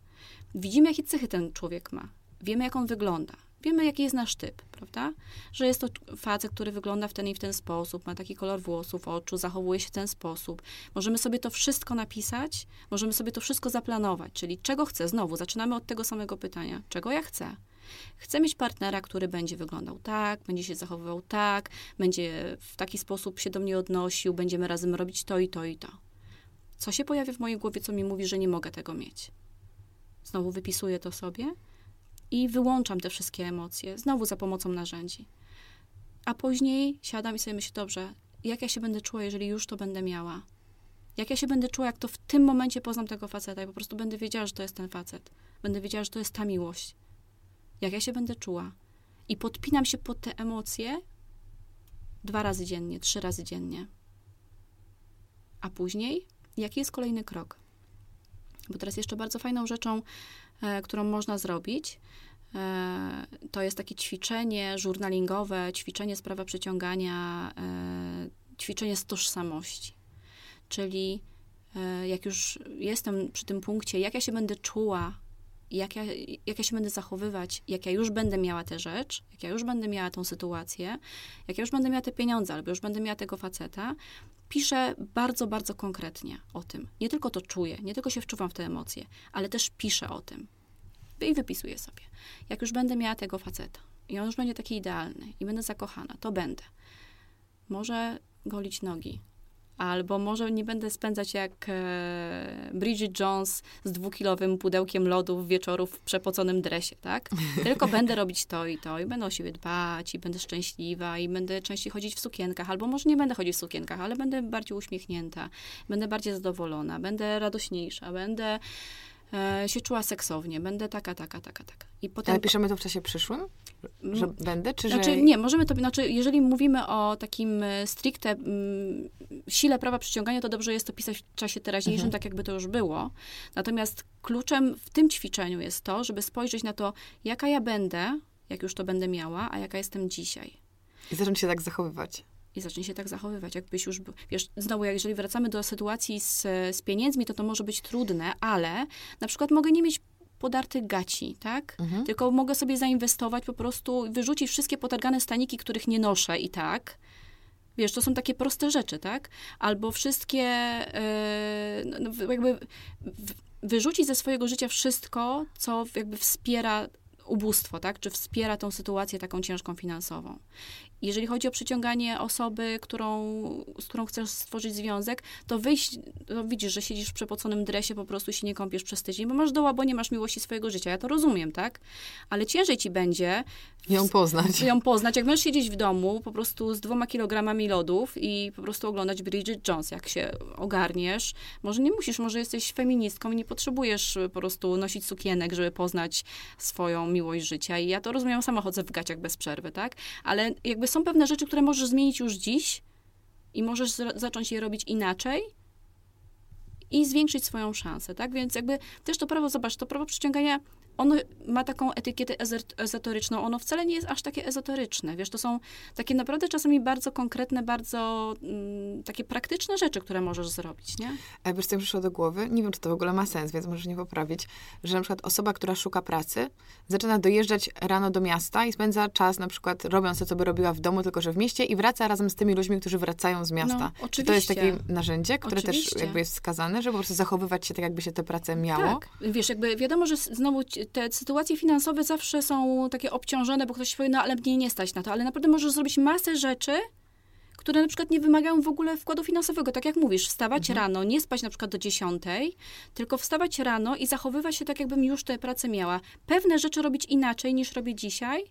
widzimy, jakie cechy ten człowiek ma, wiemy, jak on wygląda, wiemy, jaki jest nasz typ, prawda? Że jest to facet, który wygląda w ten i w ten sposób, ma taki kolor włosów, oczu, zachowuje się w ten sposób. Możemy sobie to wszystko napisać, możemy sobie to wszystko zaplanować, czyli czego chcę. Znowu, zaczynamy od tego samego pytania. Czego ja chcę? Chcę mieć partnera, który będzie wyglądał tak, będzie się zachowywał tak, będzie w taki sposób się do mnie odnosił, będziemy razem robić to i to i to. Co się pojawia w mojej głowie, co mi mówi, że nie mogę tego mieć? Znowu wypisuję to sobie i wyłączam te wszystkie emocje, znowu za pomocą narzędzi. A później siadam i sobie myślę, dobrze, jak ja się będę czuła, jeżeli już to będę miała? Jak ja się będę czuła, jak to w tym momencie poznam tego faceta i po prostu będę wiedziała, że to jest ten facet. Będę wiedziała, że to jest ta miłość. Jak ja się będę czuła? I podpinam się pod te emocje dwa razy dziennie, trzy razy dziennie. A później, jaki jest kolejny krok? Bo teraz jeszcze bardzo fajną rzeczą, e, którą można zrobić, e, to jest takie ćwiczenie żurnalingowe, ćwiczenie z prawa przyciągania, e, ćwiczenie z tożsamości. Czyli e, jak już jestem przy tym punkcie, jak ja się będę czuła, jak ja, jak ja się będę zachowywać, jak ja już będę miała tę rzecz, jak ja już będę miała tą sytuację, jak ja już będę miała te pieniądze, albo już będę miała tego faceta, piszę bardzo, bardzo konkretnie o tym. Nie tylko to czuję, nie tylko się wczuwam w te emocje, ale też piszę o tym. I wypisuję sobie. Jak już będę miała tego faceta i on już będzie taki idealny i będę zakochana, to będę. Może golić nogi, Albo może nie będę spędzać jak e, Bridget Jones z dwukilowym pudełkiem lodów wieczorów w przepoconym dresie, tak? Tylko będę robić to i to i będę o siebie dbać i będę szczęśliwa i będę częściej chodzić w sukienkach. Albo może nie będę chodzić w sukienkach, ale będę bardziej uśmiechnięta, będę bardziej zadowolona, będę radośniejsza, będę e, się czuła seksownie, będę taka, taka, taka, taka. I potem... Ale piszemy to w czasie przyszłym? Że będę, czy znaczy, że... Nie, możemy to, znaczy, jeżeli mówimy o takim e, stricte mm, sile prawa przyciągania, to dobrze jest to pisać w czasie teraźniejszym, mhm. tak jakby to już było. Natomiast kluczem w tym ćwiczeniu jest to, żeby spojrzeć na to, jaka ja będę, jak już to będę miała, a jaka jestem dzisiaj. I zacząć się tak zachowywać i zacznie się tak zachowywać, jakbyś już, wiesz, znowu, jeżeli wracamy do sytuacji z, z pieniędzmi, to to może być trudne, ale na przykład mogę nie mieć podartych gaci, tak? Mhm. Tylko mogę sobie zainwestować, po prostu wyrzucić wszystkie potargane staniki, których nie noszę i tak. Wiesz, to są takie proste rzeczy, tak? Albo wszystkie, yy, no, jakby wyrzucić ze swojego życia wszystko, co jakby wspiera ubóstwo, tak? Czy wspiera tą sytuację taką ciężką finansową. Jeżeli chodzi o przyciąganie osoby, którą, z którą chcesz stworzyć związek, to wyjść, to widzisz, że siedzisz w przepoconym dresie, po prostu się nie kąpiesz przez tydzień, bo masz doła, bo nie masz miłości swojego życia. Ja to rozumiem, tak? Ale ciężej ci będzie ją poznać. Ją poznać. Jak możesz siedzieć w domu po prostu z dwoma kilogramami lodów i po prostu oglądać Bridget Jones, jak się ogarniesz. Może nie musisz, może jesteś feministką i nie potrzebujesz po prostu nosić sukienek, żeby poznać swoją miłość życia. I ja to rozumiem, sama chodzę w gaciach bez przerwy, tak? Ale jakby są pewne rzeczy, które możesz zmienić już dziś i możesz zacząć je robić inaczej i zwiększyć swoją szansę, tak? Więc jakby też to prawo, zobacz, to prawo przyciągania ono ma taką etykietę ezoteryczną, ono wcale nie jest aż takie ezoteryczne, wiesz, to są takie naprawdę czasami bardzo konkretne, bardzo mm, takie praktyczne rzeczy, które możesz zrobić, nie? A wiesz, co mi przyszło do głowy? Nie wiem, czy to w ogóle ma sens, więc możesz nie poprawić, że na przykład osoba, która szuka pracy, zaczyna dojeżdżać rano do miasta i spędza czas na przykład robiąc to, co by robiła w domu, tylko że w mieście i wraca razem z tymi ludźmi, którzy wracają z miasta. No, oczywiście. to jest takie narzędzie, które oczywiście. też jakby jest wskazane, żeby po prostu zachowywać się tak, jakby się tę pracę miało. Tak. Wiesz, jakby wiadomo, że znowu te sytuacje finansowe zawsze są takie obciążone, bo ktoś powie, no ale mnie nie stać na to, ale naprawdę możesz zrobić masę rzeczy, które na przykład nie wymagają w ogóle wkładu finansowego. Tak jak mówisz, wstawać mhm. rano, nie spać na przykład do dziesiątej, tylko wstawać rano i zachowywać się tak, jakbym już tę pracę miała. Pewne rzeczy robić inaczej niż robię dzisiaj,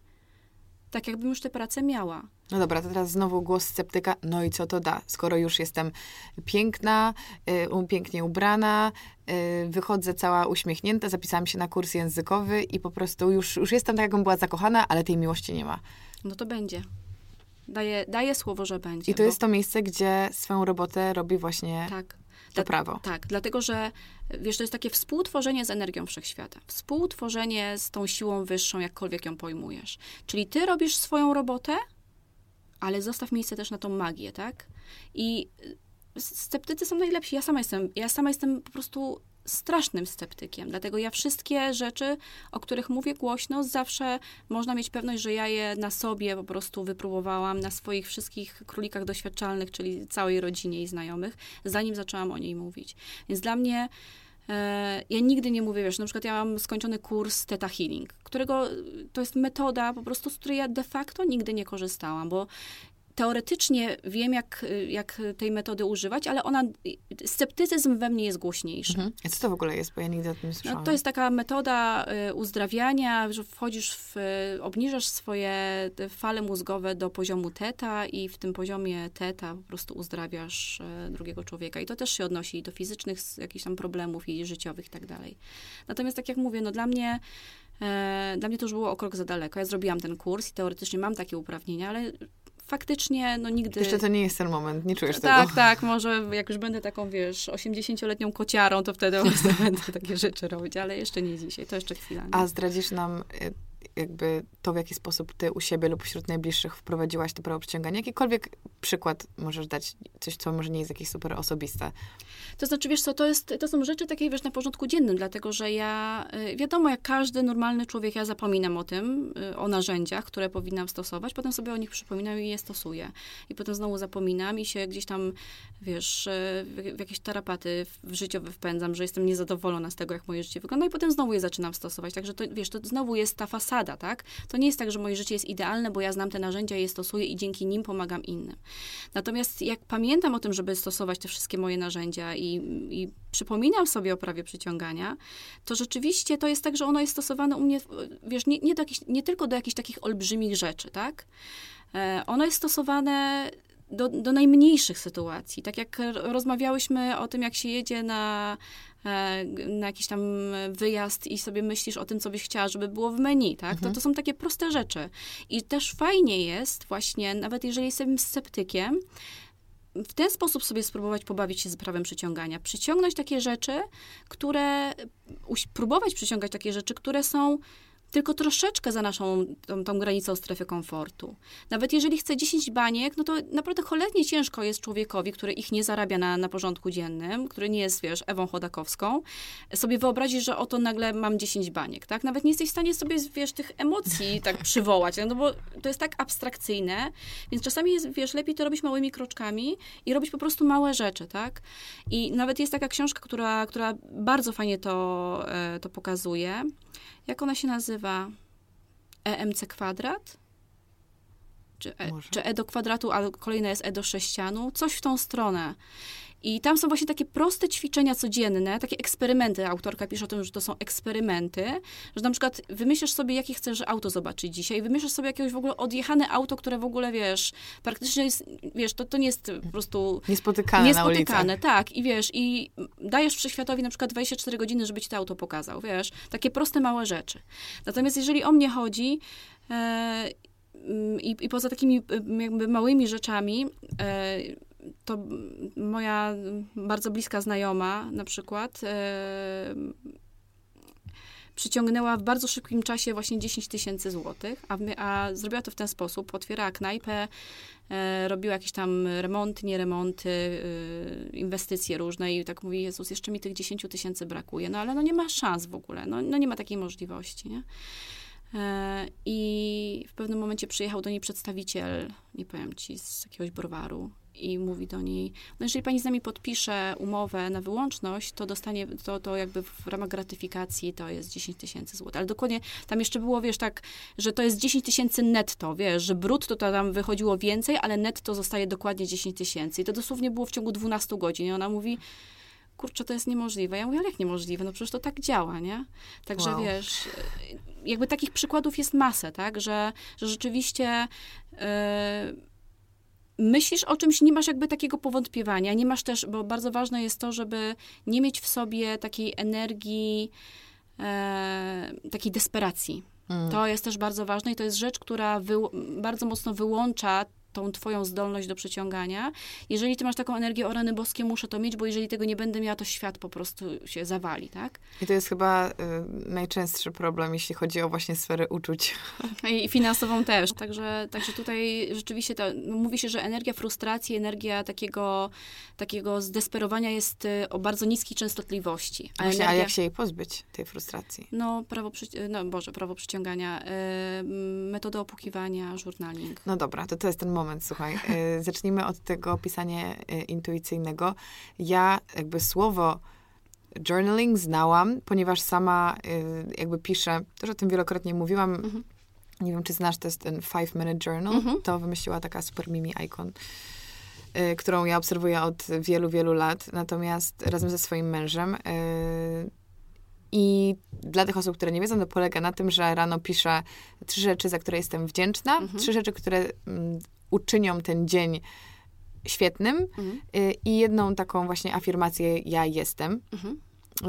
tak jakbym już tę pracę miała. No dobra, to teraz znowu głos sceptyka. No i co to da? Skoro już jestem piękna, y, pięknie ubrana, y, wychodzę cała uśmiechnięta, zapisałam się na kurs językowy i po prostu już, już jestem tak, jakbym była zakochana, ale tej miłości nie ma. No to będzie. Daję, daję słowo, że będzie. I to bo... jest to miejsce, gdzie swoją robotę robi właśnie tak. To prawo. Tak, dlatego że wiesz, to jest takie współtworzenie z energią wszechświata. Współtworzenie z tą siłą wyższą, jakkolwiek ją pojmujesz. Czyli ty robisz swoją robotę, ale zostaw miejsce też na tą magię, tak? I sceptycy są najlepsi. Ja sama jestem, ja sama jestem po prostu strasznym sceptykiem. Dlatego ja wszystkie rzeczy, o których mówię głośno, zawsze można mieć pewność, że ja je na sobie po prostu wypróbowałam, na swoich wszystkich królikach doświadczalnych, czyli całej rodzinie i znajomych, zanim zaczęłam o niej mówić. Więc dla mnie e, ja nigdy nie mówię, wiesz, na przykład ja mam skończony kurs Theta Healing, którego to jest metoda po prostu, z której ja de facto nigdy nie korzystałam, bo teoretycznie wiem, jak, jak tej metody używać, ale ona, sceptycyzm we mnie jest głośniejszy. Mhm. A co to w ogóle jest, bo ja nigdy o tym nie słyszałam. No, to jest taka metoda y, uzdrawiania, że wchodzisz w, obniżasz swoje fale mózgowe do poziomu teta i w tym poziomie teta po prostu uzdrawiasz y, drugiego człowieka. I to też się odnosi do fizycznych jakichś tam problemów i życiowych i tak dalej. Natomiast tak jak mówię, no dla mnie e, dla mnie to już było o krok za daleko. Ja zrobiłam ten kurs i teoretycznie mam takie uprawnienia, ale faktycznie no nigdy... Jeszcze to nie jest ten moment, nie czujesz tak, tego. Tak, tak, może jak już będę taką, wiesz, 80-letnią kociarą, to wtedy będę takie rzeczy robić, ale jeszcze nie dzisiaj, to jeszcze chwila. Nie? A zdradzisz nam y, jakby to, w jaki sposób ty u siebie lub wśród najbliższych wprowadziłaś to prawo przyciągania? Jakikolwiek przykład możesz dać, coś, co może nie jest jakieś super osobiste. To znaczy, wiesz co, to, jest, to są rzeczy takie, wiesz, na porządku dziennym, dlatego, że ja, y, wiadomo, jak każdy normalny człowiek, ja zapominam o tym, y, o narzędziach, które powinnam stosować, potem sobie o nich przypominam i je stosuję. I potem znowu zapominam i się gdzieś tam, wiesz, y, w jakieś tarapaty życiowe wpędzam, że jestem niezadowolona z tego, jak moje życie wygląda i potem znowu je zaczynam stosować. Także to, wiesz, to znowu jest ta fasada, tak? To nie jest tak, że moje życie jest idealne, bo ja znam te narzędzia, je stosuję i dzięki nim pomagam innym. Natomiast jak pamiętam o tym, żeby stosować te wszystkie moje narzędzia i, i przypominam sobie o prawie przyciągania, to rzeczywiście to jest tak, że ono jest stosowane u mnie, wiesz, nie, nie, do jakichś, nie tylko do jakichś takich olbrzymich rzeczy, tak? E, ono jest stosowane do, do najmniejszych sytuacji. Tak jak rozmawiałyśmy o tym, jak się jedzie na, na jakiś tam wyjazd i sobie myślisz o tym, co byś chciała, żeby było w menu, tak? Mhm. To, to są takie proste rzeczy. I też fajnie jest właśnie, nawet jeżeli jestem sceptykiem, w ten sposób sobie spróbować pobawić się z prawem przyciągania. Przyciągnąć takie rzeczy, które, próbować przyciągać takie rzeczy, które są tylko troszeczkę za naszą tą, tą, granicą strefy komfortu. Nawet jeżeli chce 10 baniek, no to naprawdę cholernie ciężko jest człowiekowi, który ich nie zarabia na, na porządku dziennym, który nie jest, wiesz, Ewą Chodakowską, sobie wyobrazić, że oto nagle mam 10 baniek, tak? Nawet nie jesteś w stanie sobie, wiesz, tych emocji tak przywołać, no bo to jest tak abstrakcyjne, więc czasami jest, wiesz, lepiej to robić małymi kroczkami i robić po prostu małe rzeczy, tak? I nawet jest taka książka, która, która bardzo fajnie to, e, to pokazuje, jak ona się nazywa? EMC kwadrat? Czy e, czy e do kwadratu, a kolejna jest e do sześcianu? Coś w tą stronę. I tam są właśnie takie proste ćwiczenia codzienne, takie eksperymenty. Autorka pisze o tym, że to są eksperymenty, że na przykład wymyślisz sobie, jakie chcesz auto zobaczyć dzisiaj, wymyślisz sobie jakieś w ogóle odjechane auto, które w ogóle, wiesz, praktycznie jest, wiesz, to, to nie jest po prostu... Niespotykane Niespotykane, na tak. I wiesz, i dajesz wszechświatowi na przykład 24 godziny, żeby ci to auto pokazał, wiesz. Takie proste, małe rzeczy. Natomiast jeżeli o mnie chodzi, e, i, I poza takimi jakby małymi rzeczami, e, to moja bardzo bliska znajoma na przykład e, przyciągnęła w bardzo szybkim czasie właśnie 10 tysięcy złotych, a, a, zrobiła to w ten sposób. Otwierała knajpę, e, robiła jakieś tam remonty, nie remonty, e, inwestycje różne i tak mówi, Jezus, jeszcze mi tych 10 tysięcy brakuje. No ale no nie ma szans w ogóle, no, no nie ma takiej możliwości, nie? E, I w pewnym momencie przyjechał do niej przedstawiciel, nie powiem ci, z jakiegoś browaru i mówi do niej, no jeżeli pani z nami podpisze umowę na wyłączność, to dostanie, to, to jakby w ramach gratyfikacji to jest 10 tysięcy złotych. Ale dokładnie tam jeszcze było, wiesz, tak, że to jest 10 tysięcy netto, wiesz, że brutto to tam wychodziło więcej, ale netto zostaje dokładnie 10 tysięcy. I to dosłownie było w ciągu 12 godzin. I ona mówi, kurczę, to jest niemożliwe. Ja mówię, ale jak niemożliwe? No przecież to tak działa, nie? Także wow. wiesz, jakby takich przykładów jest masę, tak? Że, że rzeczywiście yy, myślisz o czymś, nie masz jakby takiego powątpiewania, nie masz też, bo bardzo ważne jest to, żeby nie mieć w sobie takiej energii, e, takiej desperacji. Mm. To jest też bardzo ważne i to jest rzecz, która bardzo mocno wyłącza tą twoją zdolność do przyciągania. Jeżeli ty masz taką energię, o rany boskie, muszę to mieć, bo jeżeli tego nie będę miała, to świat po prostu się zawali, tak? I to jest chyba y, najczęstszy problem, jeśli chodzi o właśnie sferę uczuć. I finansową też. Także, także tutaj rzeczywiście to, mówi się, że energia frustracji, energia takiego, takiego zdesperowania jest y, o bardzo niskiej częstotliwości. A, Właśnie, energia... a jak się jej pozbyć, tej frustracji? No, prawo, przy... no Boże, prawo przyciągania, y, metoda opukiwania, journaling. No dobra, to to jest ten moment, moment, słuchaj. Y, zacznijmy od tego pisania y, intuicyjnego. Ja jakby słowo journaling znałam, ponieważ sama y, jakby piszę, też o tym wielokrotnie mówiłam, mhm. nie wiem, czy znasz, to jest ten Five Minute Journal, mhm. to wymyśliła taka super mimi icon, którą ja obserwuję od wielu, wielu lat, natomiast razem ze swoim mężem i dla tych osób, które nie wiedzą, to polega na tym, że rano piszę trzy rzeczy, za które jestem wdzięczna, mhm. trzy rzeczy, które mm, uczynią ten dzień świetnym mhm. Y, i jedną taką właśnie afirmację ja jestem. Mhm.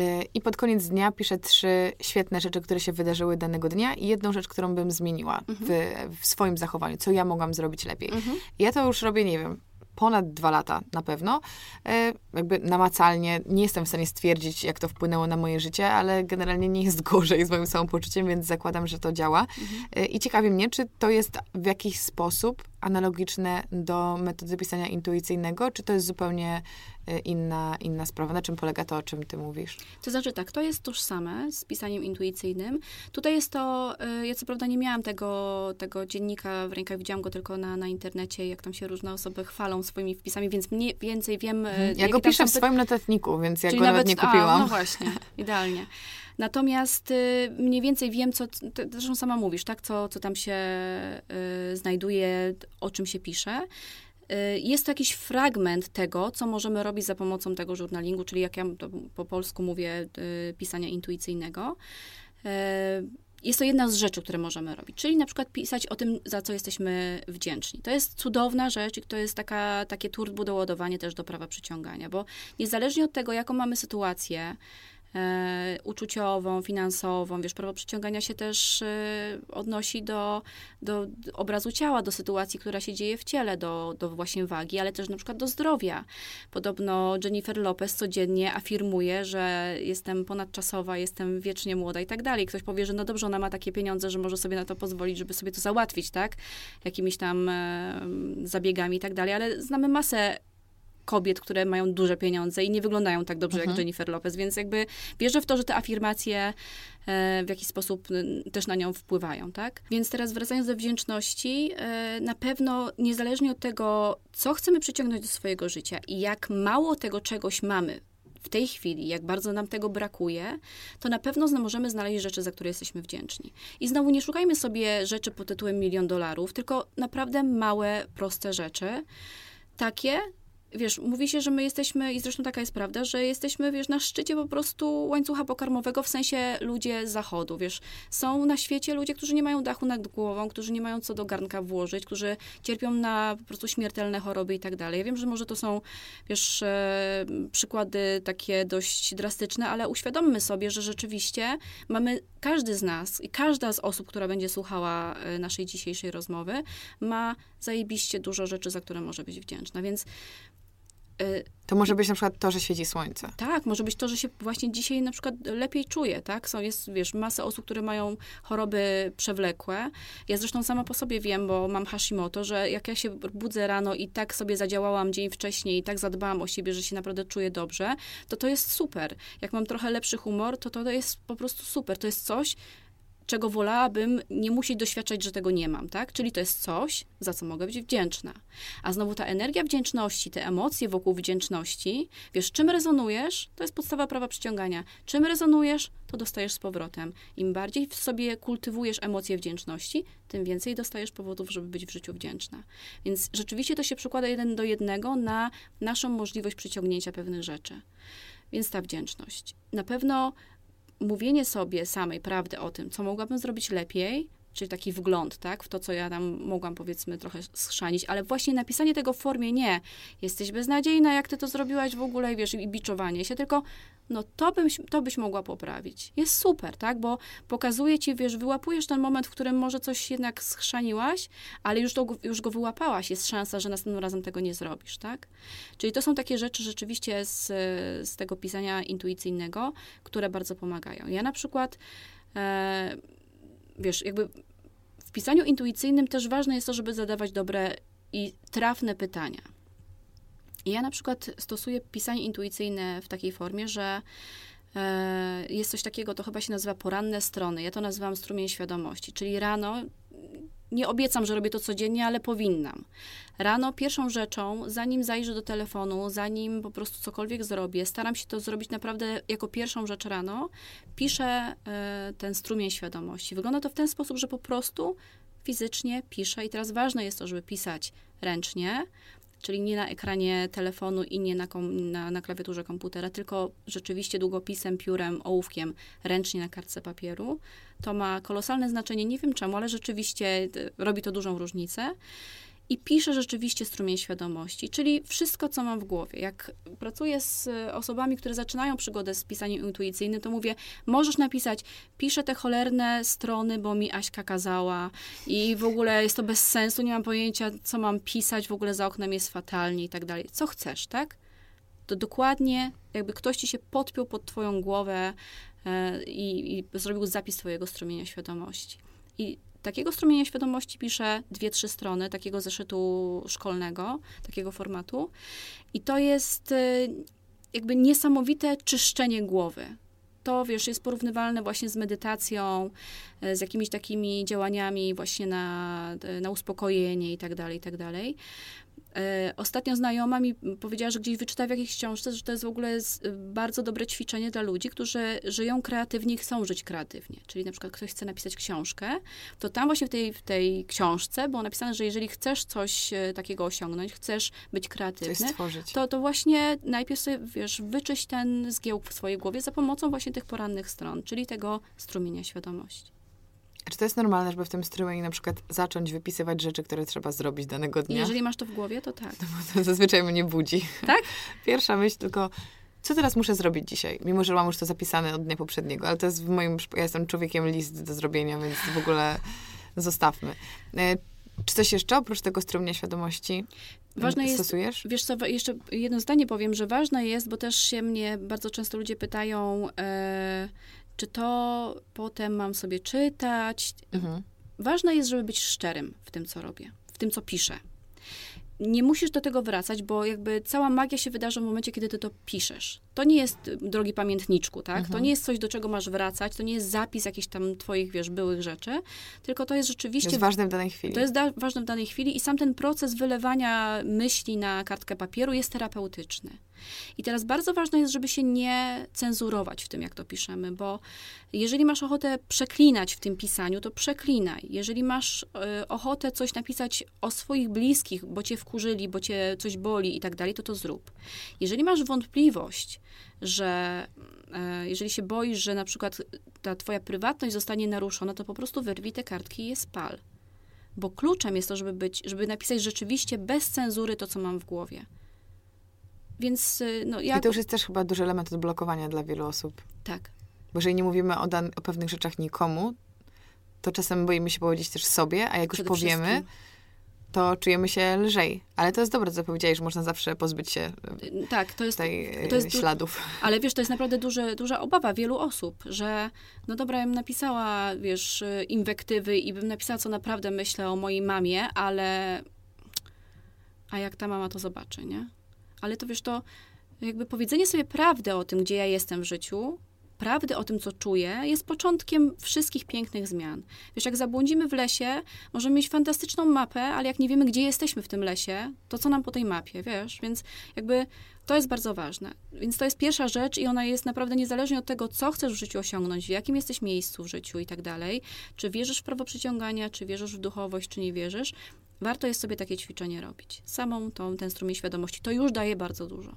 Y, I pod koniec dnia piszę trzy świetne rzeczy, które się wydarzyły danego dnia i jedną rzecz, którą bym zmieniła w, mhm. w swoim zachowaniu, co ja mogłam zrobić lepiej. Mhm. Ja to już robię, nie wiem, ponad dwa lata na pewno. E, jakby namacalnie nie jestem w stanie stwierdzić, jak to wpłynęło na moje życie, ale generalnie nie jest gorzej z moim samopoczuciem, więc zakładam, że to działa. Mhm. I ciekawi mnie, czy to jest w jakiś sposób analogiczne do metody pisania intuicyjnego, czy to jest zupełnie inna, inna sprawa? Na czym polega to, o czym ty mówisz? To znaczy tak, to jest tożsame z pisaniem intuicyjnym. Tutaj jest to, e, ja co prawda nie miałam tego, tego dziennika w rękach, widziałam go tylko na, na internecie, jak tam się różne osoby chwalą swoimi wpisami, więc mniej więcej wiem... E, mhm. Ja go piszę w swoim notatniku, więc ja go nawet, nawet nie kupiłam. A, no właśnie, idealnie. Natomiast y, mniej więcej wiem, co, zresztą sama mówisz, tak, co, co tam się y, znajduje, o czym się pisze. Y, jest to jakiś fragment tego, co możemy robić za pomocą tego journalingu, czyli jak ja po polsku mówię, pisania intuicyjnego. Jest to jedna z rzeczy, które możemy robić, czyli na przykład pisać o tym, za co jesteśmy wdzięczni. To jest cudowna rzecz i to jest taka, takie turbo doładowanie też do prawa przyciągania, bo niezależnie od tego, jaką mamy sytuację, uczuciową, finansową. Wiesz, prawo przyciągania się też e, odnosi do, do obrazu ciała, do sytuacji, która się dzieje w ciele, do, do właśnie wagi, ale też na przykład do zdrowia. Podobno Jennifer Lopez codziennie afirmuje, że jestem ponadczasowa, jestem wiecznie młoda i tak dalej. Ktoś powie, że no dobrze, ona ma takie pieniądze, że może sobie na to pozwolić, żeby sobie to załatwić, tak? Jakimiś tam e, zabiegami i tak dalej, ale znamy masę kobiet, które mają duże pieniądze i nie wyglądają tak dobrze mhm. jak Jennifer Lopez, więc jakby wierzę w to, że te afirmacje e, w jakiś sposób też na nią wpływają, tak? Więc teraz wracając do wdzięczności, e, na pewno niezależnie od tego, co chcemy przyciągnąć do swojego życia i jak mało tego czegoś mamy w tej chwili, jak bardzo nam tego brakuje, to na pewno możemy znaleźć rzeczy, za które jesteśmy wdzięczni. I znowu nie szukajmy sobie rzeczy pod tytułem milion dolarów, tylko naprawdę małe, proste rzeczy, takie, wiesz, mówi się, że my jesteśmy, i zresztą taka jest prawda, że jesteśmy, wiesz, na szczycie po prostu łańcucha pokarmowego, w sensie ludzie zachodu, wiesz. Są na świecie ludzie, którzy nie mają dachu nad głową, którzy nie mają co do garnka włożyć, którzy cierpią na po prostu śmiertelne choroby i tak dalej. Ja wiem, że może to są, wiesz, e, przykłady takie dość drastyczne, ale uświadommy sobie, że rzeczywiście mamy, każdy z nas i każda z osób, która będzie słuchała e, naszej dzisiejszej rozmowy, ma zajebiście dużo rzeczy, za które może być wdzięczna, więc to może być na przykład to, że świeci słońce. Tak, może być to, że się właśnie dzisiaj na przykład lepiej czuje, tak? Są, jest, wiesz, masa osób, które mają choroby przewlekłe. Ja zresztą sama po sobie wiem, bo mam Hashimoto, że jak ja się budzę rano i tak sobie zadziałałam dzień wcześniej i tak zadbałam o siebie, że się naprawdę czuję dobrze, to to jest super. Jak mam trochę lepszy humor, to to jest po prostu super. To jest coś, czego wolałabym nie musieć doświadczać, że tego nie mam, tak? Czyli to jest coś, za co mogę być wdzięczna. A znowu ta energia wdzięczności, te emocje wokół wdzięczności, wiesz, czym rezonujesz, to jest podstawa prawa przyciągania. Czym rezonujesz, to dostajesz z powrotem. Im bardziej w sobie kultywujesz emocje wdzięczności, tym więcej dostajesz powodów, żeby być w życiu wdzięczna. Więc rzeczywiście to się przekłada jeden do jednego na naszą możliwość przyciągnięcia pewnych rzeczy. Więc ta wdzięczność. Na pewno mówienie sobie samej prawdy o tym, co mogłabym zrobić lepiej, czyli taki wgląd, tak, w to, co ja tam mogłam, powiedzmy, trochę schrzanić, ale właśnie napisanie tego w formie nie, jesteś beznadziejna, jak ty to zrobiłaś w ogóle, wiesz, i biczowanie się, tylko no to byś, to byś mogła poprawić. Jest super, tak, bo pokazuje ci, wiesz, wyłapujesz ten moment, w którym może coś jednak schrzaniłaś, ale już, to, już go wyłapałaś, jest szansa, że następnym razem tego nie zrobisz, tak? Czyli to są takie rzeczy rzeczywiście z, z tego pisania intuicyjnego, które bardzo pomagają. Ja na przykład e, wiesz, jakby w pisaniu intuicyjnym też ważne jest to, żeby zadawać dobre i trafne pytania. I ja na przykład stosuję pisanie intuicyjne w takiej formie, że e, jest coś takiego, to chyba się nazywa poranne strony. Ja to nazywam strumień świadomości, czyli rano nie obiecam, że robię to codziennie, ale powinnam. Rano pierwszą rzeczą, zanim zajrzę do telefonu, zanim po prostu cokolwiek zrobię, staram się to zrobić naprawdę jako pierwszą rzecz rano, piszę y, ten strumień świadomości. Wygląda to w ten sposób, że po prostu fizycznie piszę i teraz ważne jest to, żeby pisać ręcznie, czyli nie na ekranie telefonu i nie na, kom, na, na, klawiaturze komputera, tylko rzeczywiście długopisem, piórem, ołówkiem, ręcznie na kartce papieru. To ma kolosalne znaczenie, nie wiem czemu, ale rzeczywiście e, robi to dużą różnicę i piszę rzeczywiście strumień świadomości, czyli wszystko, co mam w głowie. Jak pracuję z osobami, które zaczynają przygodę z pisaniem intuicyjnym, to mówię, możesz napisać, piszę te cholerne strony, bo mi Aśka kazała i w ogóle jest to bez sensu, nie mam pojęcia, co mam pisać, w ogóle za oknem jest fatalnie i tak dalej. Co chcesz, tak? To dokładnie, jakby ktoś ci się podpiął pod twoją głowę e, i, i zrobił zapis twojego strumienia świadomości. I takiego strumienia świadomości piszę dwie, trzy strony takiego zeszytu szkolnego, takiego formatu. I to jest y, jakby niesamowite czyszczenie głowy. To, wiesz, jest porównywalne właśnie z medytacją, y, z jakimiś takimi działaniami właśnie na, y, na uspokojenie i tak dalej, i tak dalej. E, ostatnio znajoma mi powiedziała, że gdzieś wyczytała w jakiejś książce, że to jest w ogóle e, bardzo dobre ćwiczenie dla ludzi, którzy żyją kreatywnie i chcą żyć kreatywnie. Czyli na przykład ktoś chce napisać książkę, to tam właśnie w tej, w tej książce było napisane, że jeżeli chcesz coś e, takiego osiągnąć, chcesz być kreatywny, to, to właśnie najpierw sobie, wiesz, wyczyść ten zgiełk w swojej głowie za pomocą właśnie tych porannych stron, czyli tego strumienia świadomości. Czy to jest normalne, żeby w tym strumieniu na przykład zacząć wypisywać rzeczy, które trzeba zrobić danego dnia? Jeżeli masz to w głowie, to tak. No bo to zazwyczaj mnie budzi. Tak? Pierwsza myśl tylko, co teraz muszę zrobić dzisiaj? Mimo, że mam już to zapisane od dnia poprzedniego, ale to jest w moim, ja jestem człowiekiem list do zrobienia, więc w ogóle zostawmy. E, czy coś jeszcze oprócz tego strumienia świadomości ważne jest, stosujesz? Wiesz co, jeszcze jedno zdanie powiem, że ważne jest, bo też się mnie bardzo często ludzie pytają, e, czy to potem mam sobie czytać. Mhm. Ważne jest, żeby być szczerym w tym, co robię, w tym, co piszę nie musisz do tego wracać, bo jakby cała magia się wydarza w momencie, kiedy ty to piszesz. To nie jest, drogi pamiętniczku, tak? Mhm. To nie jest coś, do czego masz wracać, to nie jest zapis jakichś tam twoich, wiesz, byłych rzeczy, tylko to jest rzeczywiście... To jest ważne w danej chwili. To jest da- ważne w danej chwili i sam ten proces wylewania myśli na kartkę papieru jest terapeutyczny. I teraz bardzo ważne jest, żeby się nie cenzurować w tym, jak to piszemy, bo jeżeli masz ochotę przeklinać w tym pisaniu, to przeklinaj. Jeżeli masz y, ochotę coś napisać o swoich bliskich, bo cię wkurzyli, bo cię coś boli i tak dalej, to to zrób. Jeżeli masz wątpliwość, że y, jeżeli się boisz, że na przykład ta twoja prywatność zostanie naruszona, to po prostu wyrwij te kartki i je spal. Bo kluczem jest to, żeby być, żeby napisać rzeczywiście bez cenzury to, co mam w głowie. Więc y, no, ja... I to już jest też chyba duży element odblokowania dla wielu osób. Tak. Bo jeżeli nie mówimy o, dan- o pewnych rzeczach nikomu, to czasem boimy się powiedzieć też sobie, a jak już powiemy, to czujemy się lżej. Ale to jest dobre, co powiedziałeś, że można zawsze pozbyć się y, tak, to jest, tutaj to jest śladów. Ale wiesz, to jest naprawdę duże, duża obawa wielu osób, że no dobra, ja bym napisała, wiesz, inwektywy i bym napisała, co naprawdę myślę o mojej mamie, ale a jak ta mama to zobaczy, nie? Ale to wiesz, to jakby powiedzenie sobie prawdy o tym, gdzie ja jestem w życiu, prawdy o tym, co czuję, jest początkiem wszystkich pięknych zmian. Wiesz, jak zabłądzimy w lesie, możemy mieć fantastyczną mapę, ale jak nie wiemy, gdzie jesteśmy w tym lesie, to co nam po tej mapie, wiesz? Więc jakby To jest bardzo ważne. Więc to jest pierwsza rzecz i ona jest naprawdę niezależnie od tego, co chcesz w życiu osiągnąć, w jakim jesteś miejscu w życiu i tak dalej. Czy wierzysz w prawo przyciągania, czy wierzysz w duchowość, czy nie wierzysz. Warto jest sobie takie ćwiczenie robić. Samą tą, ten strumień świadomości. To już daje bardzo dużo.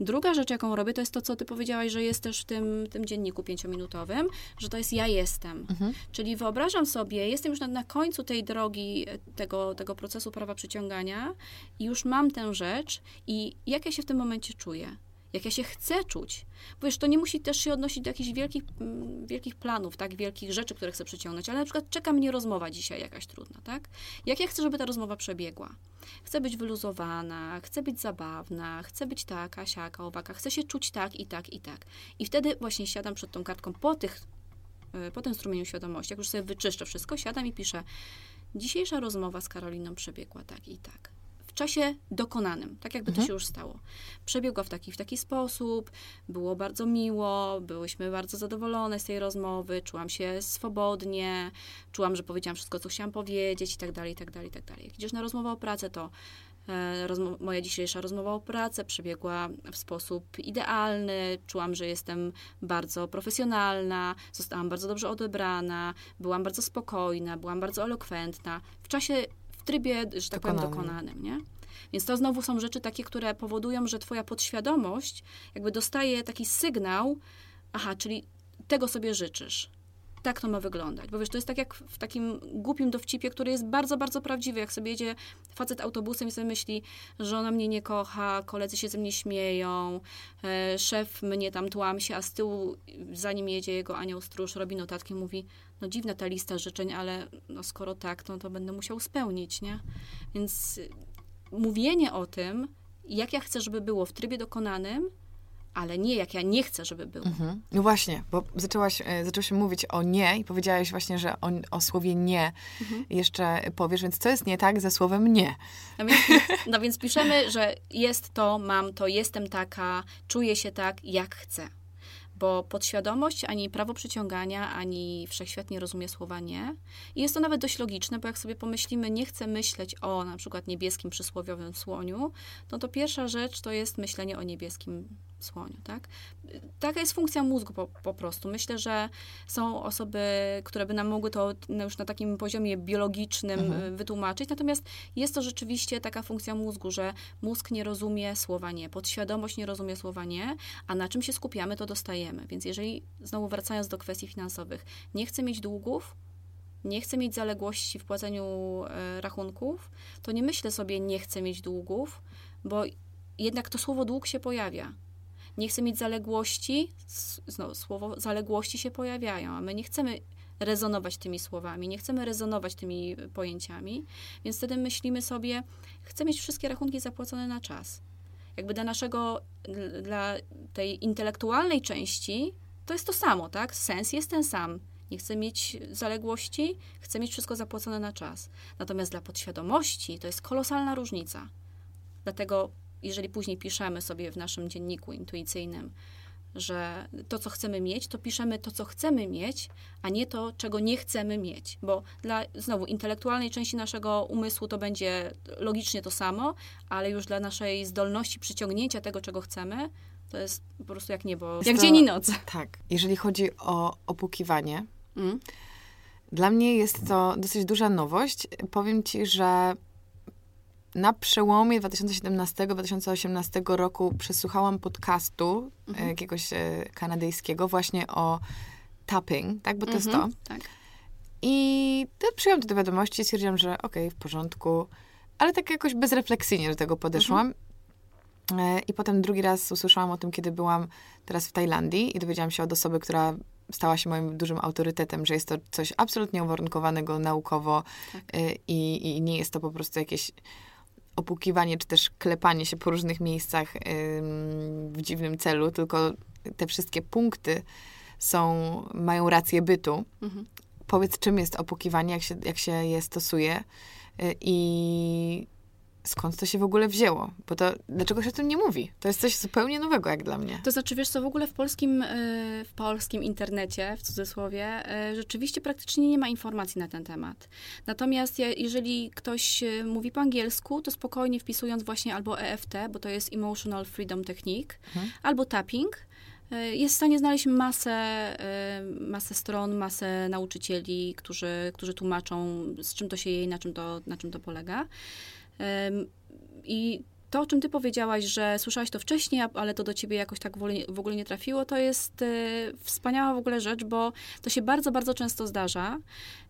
Druga rzecz, jaką robię, to jest to, co ty powiedziałaś, że jest też w tym, tym dzienniku pięciominutowym, że to jest ja jestem. Mhm. Czyli wyobrażam sobie, jestem już na, na końcu tej drogi, e, tego, tego procesu prawa przyciągania i już mam tę rzecz i jak ja się w tym momencie czuję jak ja się chcę czuć. Bo wiesz, to nie musi też się odnosić do jakichś wielkich, mm, wielkich planów, tak, wielkich rzeczy, które chcę przyciągnąć, ale na przykład czeka mnie rozmowa dzisiaj jakaś trudna, tak? Jak ja chcę, żeby ta rozmowa przebiegła? Chcę być wyluzowana, chcę być zabawna, chcę być taka, siaka, owaka, chcę się czuć tak i tak i tak. I wtedy właśnie siadam przed tą kartką po tych, e, po tym strumieniu świadomości, jak już sobie wyczyszczę wszystko, siadam i piszę dzisiejsza rozmowa z Karoliną przebiegła tak i tak czasie dokonanym, tak jakby mhm. to się już stało. Przebiegła w taki, w taki sposób, było bardzo miło, byłyśmy bardzo zadowolone z tej rozmowy, czułam się swobodnie, czułam, że powiedziałam wszystko, co chciałam powiedzieć i tak dalej, i tak dalej, i tak dalej. Jak idziesz na rozmowę o pracę, to e, moja dzisiejsza rozmowa o pracę przebiegła w sposób idealny. Czułam, że jestem bardzo profesjonalna, zostałam bardzo dobrze odebrana, byłam bardzo spokojna, byłam bardzo elokwentna. W czasie w trybie, że tak dokonanym. powiem, dokonanym, nie? Więc to znowu są rzeczy takie, które powodują, że twoja podświadomość jakby dostaje taki sygnał, aha, czyli tego sobie życzysz. Tak to ma wyglądać. Bo wiesz, to jest tak jak w takim głupim dowcipie, który jest bardzo, bardzo prawdziwy. Jak sobie jedzie facet autobusem i sobie myśli, że ona mnie nie kocha, koledzy się ze mnie śmieją, e, szef mnie tam tłamsi, a z tyłu, zanim jedzie jego anioł stróż, robi notatki, mówi, no dziwna ta lista życzeń, ale no skoro tak, no to będę musiał spełnić, nie? Więc mówienie o tym, jak ja chcę, żeby było w trybie dokonanym, ale nie jak ja nie chcę, żeby było. Mhm. No właśnie, bo zaczęłaś, e, zaczęłaś mówić o nie i powiedziałaś właśnie, że o, o słowie nie mhm. jeszcze powiesz, więc co jest nie tak ze słowem nie? No więc, no więc piszemy, że jest to, mam to, jestem taka, czuję się tak, jak chcę bo podświadomość ani prawo przyciągania, ani wszechświat nie rozumie słowa nie. I jest to nawet dość logiczne, bo jak sobie pomyślimy, nie chcę myśleć o na przykład niebieskim przysłowiowym słoniu, no to pierwsza rzecz to jest myślenie o niebieskim słoniu, tak? Taka jest funkcja mózgu po, po, prostu. Myślę, że są osoby, które by nam mogły to już na takim poziomie biologicznym mhm. wytłumaczyć, natomiast jest to rzeczywiście taka funkcja mózgu, że mózg nie rozumie słowa nie, podświadomość nie rozumie słowa nie, a na czym się skupiamy, to dostajemy. Więc jeżeli, znowu wracając do kwestii finansowych, nie chcę mieć długów, nie chcę mieć zaległości w płaceniu e, rachunków, to nie myślę sobie, nie chcę mieć długów, bo jednak to słowo dług się pojawia nie chcę mieć zaległości, znowu słowo zaległości się pojawiają, a my nie chcemy rezonować tymi słowami, nie chcemy rezonować tymi pojęciami, więc wtedy myślimy sobie, chcę mieć wszystkie rachunki zapłacone na czas. Jakby dla naszego, dla tej intelektualnej części to jest to samo, tak? Sens jest ten sam. Nie chcę mieć zaległości, chcę mieć wszystko zapłacone na czas. Natomiast dla podświadomości to jest kolosalna różnica. Dlatego jeżeli później piszemy sobie w naszym dzienniku intuicyjnym, że to, co chcemy mieć, to piszemy to, co chcemy mieć, a nie to, czego nie chcemy mieć. Bo dla znowu intelektualnej części naszego umysłu to będzie logicznie to samo, ale już dla naszej zdolności przyciągnięcia tego, czego chcemy, to jest po prostu jak niebo, jak to, dzień i noc. Tak. Jeżeli chodzi o opukiwanie, mm. dla mnie jest to dosyć duża nowość. Powiem ci, że na przełomie 2017-2018 roku przesłuchałam podcastu mhm. jakiegoś e, kanadyjskiego właśnie o tapping, tak? Bo to mhm, jest to. Tak. I przyjąłem to do wiadomości i stwierdziłam, że okej, okay, w porządku, ale tak jakoś bezrefleksyjnie do tego podeszłam. Mhm. I potem drugi raz usłyszałam o tym, kiedy byłam teraz w Tajlandii i dowiedziałam się od osoby, która stała się moim dużym autorytetem, że jest to coś absolutnie uwarunkowanego naukowo tak. i, i nie jest to po prostu jakieś opukiwanie, czy też klepanie się po różnych miejscach w dziwnym celu, tylko te wszystkie punkty są, mają rację bytu. Mhm. Powiedz, czym jest opukiwanie, jak się, jak się je stosuje y, i skąd to się w ogóle wzięło? Bo to, dlaczego się o tym nie mówi? To jest coś zupełnie nowego jak dla mnie. To znaczy, wiesz co, w ogóle w polskim, e, w polskim internecie, w cudzysłowie, e, rzeczywiście praktycznie nie ma informacji na ten temat. Natomiast jeżeli ktoś e, mówi po angielsku, to spokojnie wpisując właśnie albo EFT, bo to jest Emotional Freedom Technique, mhm. albo tapping, jest w stanie znaleźć masę, masę stron, masę nauczycieli, którzy, którzy tłumaczą, z czym to się je i na czym to, na czym to polega. I to, o czym ty powiedziałaś, że słyszałaś to wcześniej, ale to do ciebie jakoś tak w ogóle nie trafiło, to jest y, wspaniała w ogóle rzecz, bo to się bardzo, bardzo często zdarza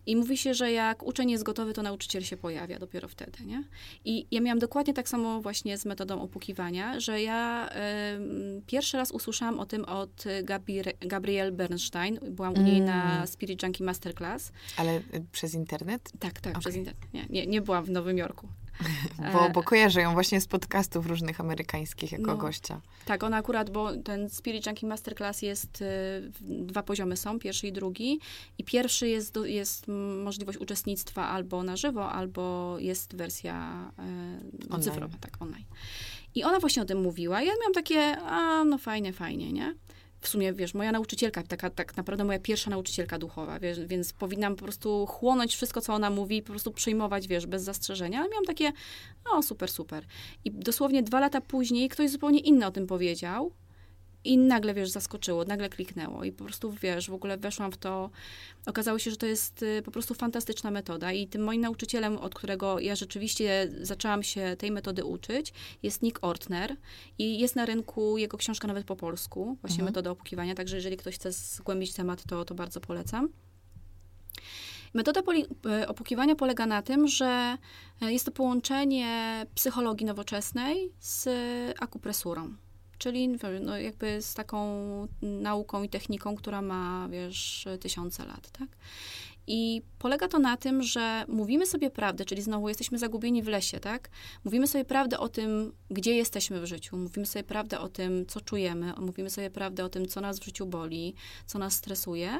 i mówi się, że jak uczeń jest gotowy, to nauczyciel się pojawia dopiero wtedy, nie? I ja miałam dokładnie tak samo właśnie z metodą opukiwania, że ja y, pierwszy raz usłyszałam o tym od Gabrielle Bernstein. Byłam u niej na mm. Spirit Junkie Masterclass. Ale y, przez internet? Tak, tak, okay. przez internet. Nie, nie, nie byłam w Nowym Jorku. Bo, bo kojarzę ją właśnie z podcastów różnych amerykańskich jako no, gościa. Tak, ona akurat, bo ten Spirit Junkie Masterclass jest, y, dwa poziomy są, pierwszy i drugi. I pierwszy jest, jest możliwość uczestnictwa albo na żywo, albo jest wersja y, cyfrowa, tak, online. I ona właśnie o tym mówiła. Ja miałam takie, a no fajnie, fajnie, nie? W sumie, wiesz, moja nauczycielka, taka tak naprawdę moja pierwsza nauczycielka duchowa, wiesz, więc powinnam po prostu chłonąć wszystko, co ona mówi, po prostu przyjmować, wiesz, bez zastrzeżenia, ale miałam takie, o, super, super. I dosłownie dwa lata później ktoś zupełnie inny o tym powiedział, i nagle, wiesz, zaskoczyło, nagle kliknęło i po prostu, wiesz, w ogóle weszłam w to. Okazało się, że to jest y, po prostu fantastyczna metoda i tym moim nauczycielem, od którego ja rzeczywiście zaczęłam się tej metody uczyć, jest Nick Ortner i jest na rynku jego książka nawet po polsku, właśnie mhm. metoda opukiwania, także jeżeli ktoś chce zgłębić temat, to, to bardzo polecam. Metoda y, opukiwania polega na tym, że y, jest to połączenie psychologii nowoczesnej z akupresurą czyli no, jakby z taką nauką i techniką, która ma, wiesz, tysiące lat, tak? I polega to na tym, że mówimy sobie prawdę, czyli znowu jesteśmy zagubieni w lesie, tak? Mówimy sobie prawdę o tym, gdzie jesteśmy w życiu, mówimy sobie prawdę o tym, co czujemy, mówimy sobie prawdę o tym, co nas w życiu boli, co nas stresuje.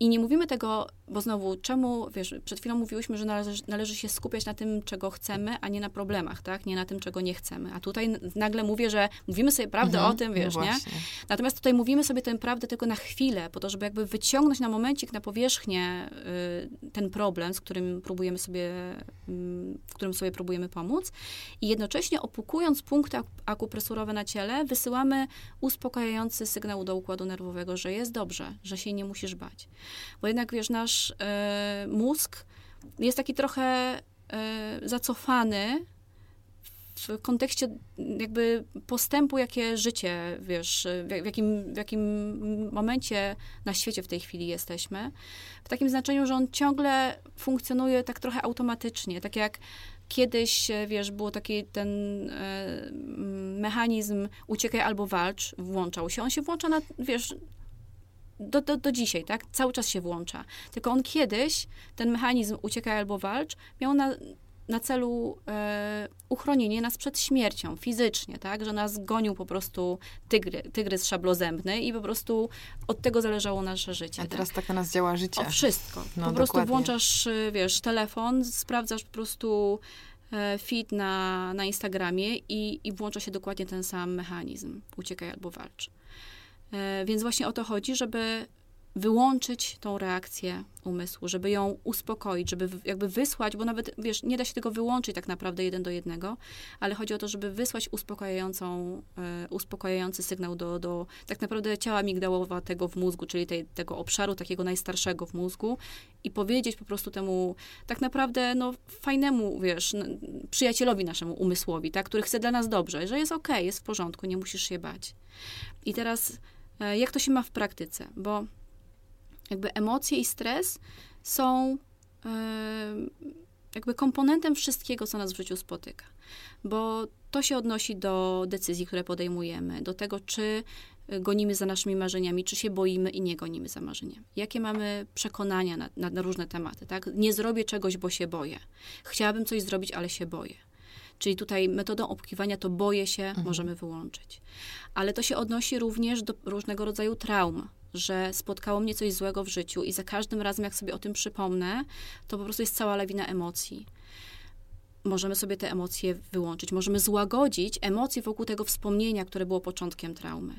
I nie mówimy tego, bo znowu, czemu, wiesz, przed chwilą mówiłyśmy, że należy, należy się skupiać na tym, czego chcemy, a nie na problemach, tak? Nie na tym, czego nie chcemy. A tutaj nagle mówię, że mówimy sobie prawdę mhm, o tym, wiesz, no nie? Natomiast tutaj mówimy sobie tę prawdę tylko na chwilę, po to, żeby jakby wyciągnąć na momencik, na powierzchnię y, ten problem, z którym próbujemy sobie, y, w którym sobie próbujemy pomóc. I jednocześnie opukując punkty akupresurowe na ciele, wysyłamy uspokajający sygnał do układu nerwowego, że jest dobrze, że się nie musisz bać. Bo jednak, wiesz, nasz e, mózg jest taki trochę e, zacofany w kontekście jakby postępu, jakie życie, wiesz, w jakim, w jakim momencie na świecie w tej chwili jesteśmy. W takim znaczeniu, że on ciągle funkcjonuje tak trochę automatycznie, tak jak kiedyś, wiesz, było taki ten e, mechanizm uciekaj albo walcz, włączał się. On się włącza na, wiesz, do, do, do dzisiaj, tak? Cały czas się włącza. Tylko on kiedyś, ten mechanizm uciekaj albo walcz, miał na, na celu e, uchronienie nas przed śmiercią fizycznie, tak? Że nas gonił po prostu tygry, tygrys szablozębny i po prostu od tego zależało nasze życie. A teraz tak, tak na nas działa życie. O wszystko. No, po dokładnie. prostu włączasz, e, wiesz, telefon, sprawdzasz po prostu e, feed na, na Instagramie i, i włącza się dokładnie ten sam mechanizm. Uciekaj albo walcz. E, więc właśnie o to chodzi, żeby wyłączyć tą reakcję umysłu, żeby ją uspokoić, żeby jakby wysłać, bo nawet, wiesz, nie da się tego wyłączyć tak naprawdę jeden do jednego, ale chodzi o to, żeby wysłać uspokajającą, e, uspokajający sygnał do, do tak naprawdę ciała migdałowatego w mózgu, czyli tej, tego obszaru takiego najstarszego w mózgu i powiedzieć po prostu temu tak naprawdę, no, fajnemu, wiesz, przyjacielowi naszemu umysłowi, tak, który chce dla nas dobrze, że jest okej, okay, jest w porządku, nie musisz się bać. I teraz jak to się ma w praktyce, bo jakby emocje i stres są e, jakby komponentem wszystkiego, co nas w życiu spotyka, bo to się odnosi do decyzji, które podejmujemy, do tego, czy gonimy za naszymi marzeniami, czy się boimy i nie gonimy za marzeniami. Jakie mamy przekonania na, na, na różne tematy, tak? Nie zrobię czegoś, bo się boję. Chciałabym coś zrobić, ale się boję. Czyli tutaj metodą obkiwania to boję się mhm. możemy wyłączyć. Ale to się odnosi również do różnego rodzaju traum, że spotkało mnie coś złego w życiu i za każdym razem, jak sobie o tym przypomnę, to po prostu jest cała lawina emocji. możemy sobie te emocje wyłączyć, możemy złagodzić emocje wokół tego wspomnienia, które było początkiem traumy.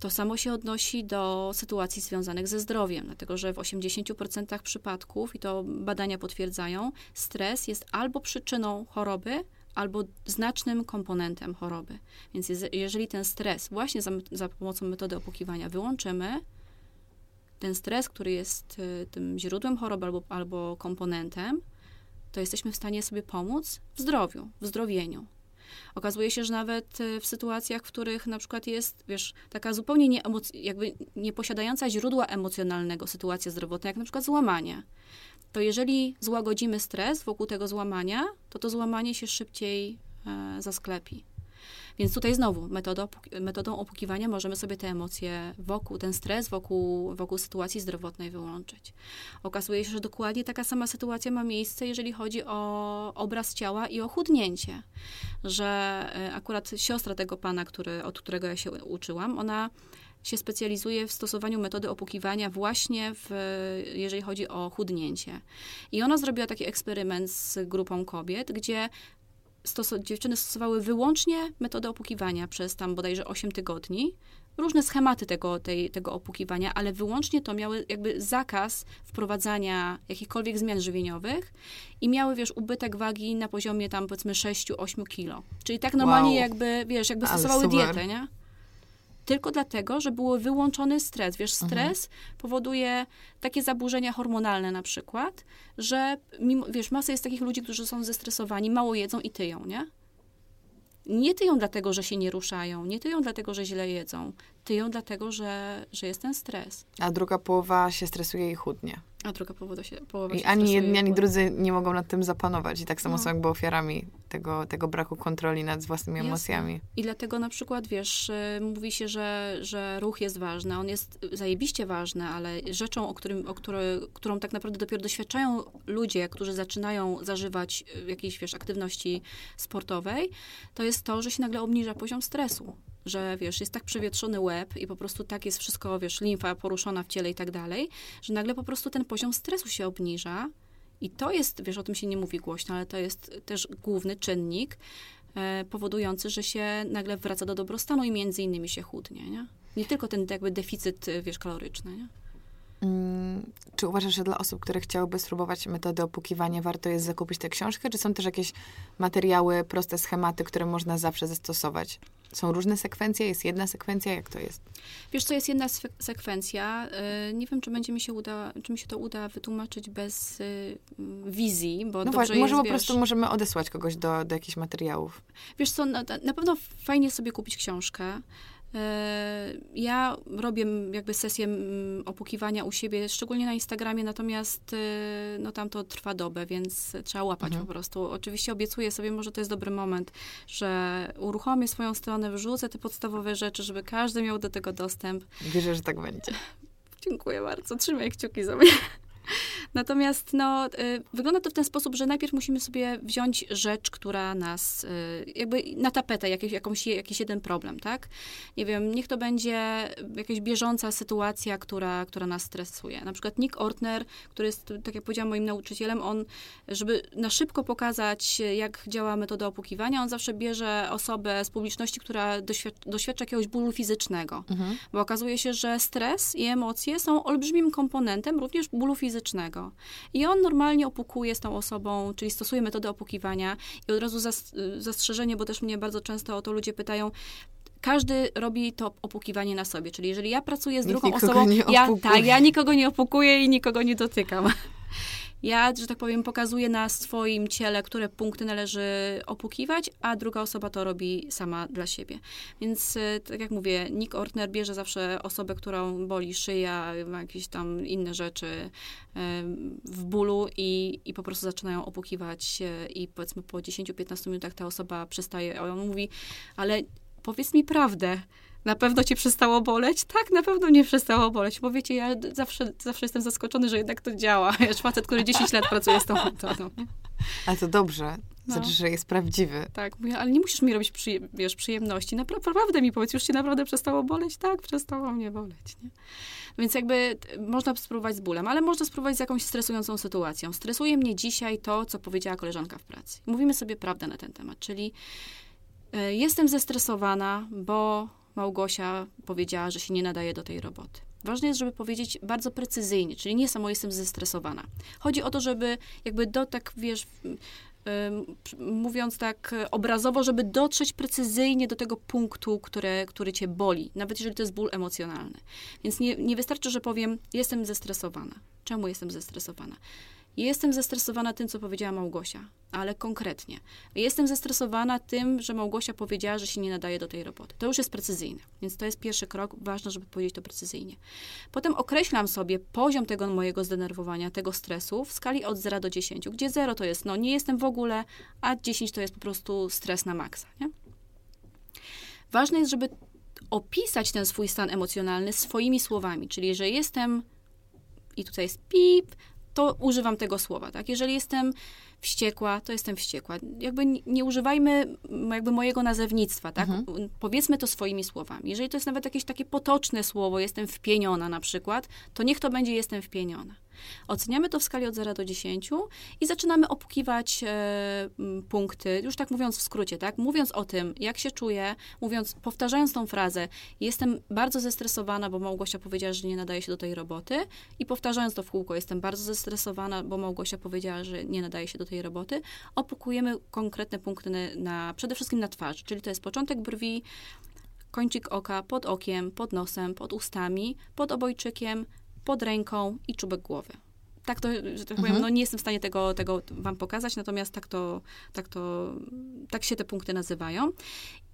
To samo się odnosi do sytuacji związanych ze zdrowiem, dlatego że w 80% przypadków, i to badania potwierdzają, stres jest albo przyczyną choroby, albo znacznym komponentem choroby. Więc jeżeli ten stres właśnie za, za pomocą metody opłukiwania wyłączymy, ten stres, który jest y, tym źródłem choroby albo, albo komponentem, to jesteśmy w stanie sobie pomóc w zdrowiu, w zdrowieniu. Okazuje się, że nawet y, w sytuacjach, w których na przykład jest, wiesz, taka zupełnie nie jakby nieposiadająca źródła emocjonalnego sytuacja zdrowotna, jak na przykład złamanie, to jeżeli złagodzimy stres wokół tego złamania, to to złamanie się szybciej e, zasklepi. Więc tutaj znowu metodą, metodą opłukiwania możemy sobie te emocje wokół, ten stres wokół, wokół sytuacji zdrowotnej wyłączyć. Okazuje się, że dokładnie taka sama sytuacja ma miejsce, jeżeli chodzi o obraz ciała i o chudnięcie. Że e, akurat siostra tego pana, który, od którego ja się uczyłam, ona się specjalizuje w stosowaniu metody opłukiwania właśnie w, jeżeli chodzi o chudnięcie. I ona zrobiła taki eksperyment z grupą kobiet, gdzie stos- dziewczyny stosowały wyłącznie metodę opłukiwania przez tam bodajże 8 tygodni. Różne schematy tego, tej, tego opłukiwania, ale wyłącznie to miały jakby zakaz wprowadzania jakichkolwiek zmian żywieniowych i miały, wiesz, ubytek wagi na poziomie tam powiedzmy 6-8 kilo. Czyli tak normalnie wow. jakby, wiesz, jakby stosowały dietę, nie? Tylko dlatego, że był wyłączony stres. Wiesz, mhm. stres mhm. powoduje takie zaburzenia hormonalne na przykład, że mimo, wiesz, masa jest takich ludzi, którzy są zestresowani, mało jedzą i tyją, nie? Nie tyją dlatego, że się nie ruszają, nie tyją dlatego, że źle jedzą, tyją dlatego, że, że jest ten stres. A druga połowa się stresuje i chudnie. A druga połowa się, połowa I się ani jedni, ani drudzy nie mogą nad tym zapanować. I tak samo no. są jakby ofiarami tego, tego braku kontroli nad własnymi Jasne. emocjami. I dlatego na przykład, wiesz, y, mówi się, że, że ruch jest ważny. On jest zajebiście ważny, ale rzeczą, o którym, o które, którą tak naprawdę dopiero doświadczają ludzie, którzy zaczynają zażywać y, jakiejś, wiesz, aktywności sportowej, to jest to, że się nagle obniża poziom stresu że wiesz, jest tak przewietrzony łeb i po prostu tak jest wszystko, wiesz, limfa poruszona w ciele i tak dalej, że nagle po prostu ten poziom stresu się obniża. I to jest, wiesz, o tym się nie mówi głośno, ale to jest też główny czynnik e, powodujący, że się nagle wraca do dobrostanu i między innymi się chudnie, nie? Nie tylko ten jakby deficyt, wiesz, kaloryczny, nie? Mm, czy uważasz, że dla osób, które chciałyby spróbować metody opłukiwania, warto jest zakupić tę książkę, czy są też jakieś materiały, proste schematy, które można zawsze zastosować? Są różne sekwencje? Jest jedna sekwencja? Jak to jest? Wiesz co, jest jedna sekwencja. Y, nie wiem, czy będzie mi się uda, czy mi się to uda wytłumaczyć bez y, wizji, bo no właśnie, może po prostu możemy odesłać kogoś do, do jakichś materiałów. Wiesz co, na, na pewno fajnie sobie kupić książkę. E, ja robię jakby sesję opłukiwania u siebie, szczególnie na Instagramie, natomiast e, no tam to trwa dobę, więc trzeba łapać mhm. po prostu. Oczywiście obiecuję sobie, może to jest dobry moment, że uruchomię swoją stronę, wrzucę te podstawowe rzeczy, żeby każdy miał do tego dostęp. Wierzę, że tak będzie. Dziękuję bardzo. Trzymaj kciuki za mnie. Natomiast no, y, wygląda to w ten sposób, że najpierw musimy sobie wziąć rzecz, która nas, y, jakby na tapetę, jakiś, jakąś, jakiś jeden problem, tak? Nie wiem, niech to będzie jakaś bieżąca sytuacja, która, która nas stresuje. Na przykład Nick Ortner, który jest, tak jak powiedziałam, moim nauczycielem, on, żeby na szybko pokazać, jak działa metoda opłukiwania, on zawsze bierze osobę z publiczności, która doświadcza, doświadcza jakiegoś bólu fizycznego. Mhm. Bo okazuje się, że stres i emocje są olbrzymim komponentem również bólu fizycznego. I on normalnie opukuje z tą osobą, czyli stosuje metodę opukiwania i od razu zastrzeżenie, bo też mnie bardzo często o to ludzie pytają, każdy robi to opukiwanie na sobie. Czyli jeżeli ja pracuję z Nikt drugą osobą, ja, tak, ja nikogo nie opukuję i nikogo nie dotykam. Ja, że tak powiem, pokazuję na swoim ciele, które punkty należy opukiwać, a druga osoba to robi sama dla siebie. Więc, e, tak jak mówię, Nick Ortner bierze zawsze osobę, którą boli szyja, jakieś tam inne rzeczy e, w bólu i, i po prostu zaczynają opukiwać i powiedzmy po 10-15 minutach ta osoba przestaje, on mówi, ale powiedz mi prawdę, Na pewno cię przestało boleć? Tak, na pewno nie przestało boleć, bo wiecie, ja zawsze, zawsze jestem zaskoczony, że jednak to działa. Ja facet, który 10 lat pracuje z tą metodą. Ale to dobrze. No. Znaczy, że jest prawdziwy. Tak, mówię, ale nie musisz mi robić przyje wiesz, przyjemności. Naprawdę mi powiedz, już cię naprawdę przestało boleć? Tak, przestało mnie boleć. Nie? Więc jakby można spróbować z bólem, ale można spróbować z jakąś stresującą sytuacją. Stresuje mnie dzisiaj to, co powiedziała koleżanka w pracy. Mówimy sobie prawdę na ten temat, czyli y, jestem zestresowana, bo Małgosia powiedziała, że się nie nadaje do tej roboty. Ważne jest, żeby powiedzieć bardzo precyzyjnie, czyli nie samo jestem zestresowana. Chodzi o to, żeby jakby do tak, wiesz, mówiąc tak obrazowo, żeby dotrzeć precyzyjnie do tego punktu, które, który cię boli, nawet jeżeli to jest ból emocjonalny. Więc nie, nie wystarczy, że powiem, jestem zestresowana. Czemu jestem zestresowana? Jestem zestresowana tym, co powiedziała Małgosia, ale konkretnie. Jestem zestresowana tym, że Małgosia powiedziała, że się nie nadaje do tej roboty. To już jest precyzyjne, więc to jest pierwszy krok. Ważne, żeby powiedzieć to precyzyjnie. Potem określam sobie poziom tego mojego zdenerwowania, tego stresu w skali od 0 do 10, gdzie 0 to jest, no nie jestem w ogóle, a 10 to jest po prostu stres na maksa. Nie? Ważne jest, żeby opisać ten swój stan emocjonalny swoimi słowami, czyli że jestem i tutaj jest pip, to używam tego słowa, tak? Jeżeli jestem wściekła, to jestem wściekła. Jakby nie używajmy jakby mojego nazewnictwa, tak? Mhm. Powiedzmy to swoimi słowami. Jeżeli to jest nawet jakieś takie potoczne słowo, jestem wpieniona na przykład, to niech to będzie jestem wpieniona. Oceniamy to w skali od 0 do 10 i zaczynamy opukiwać e, punkty, już tak mówiąc w skrócie, tak? Mówiąc o tym, jak się czuję, mówiąc, powtarzając tą frazę, jestem bardzo zestresowana, bo Małgosia powiedziała, że nie nadaje się do tej roboty i powtarzając to w kółko, jestem bardzo zestresowana, bo Małgosia powiedziała, że nie nadaje się do tej roboty, opukujemy konkretne punkty na, przede wszystkim na twarzy, czyli to jest początek brwi, kończyk oka, pod okiem, pod nosem, pod ustami, pod obojczykiem, pod ręką i czubek głowy. Tak to, że tak powiem, mhm. no nie jestem w stanie tego, tego wam pokazać, natomiast tak to, tak to, tak się te punkty nazywają.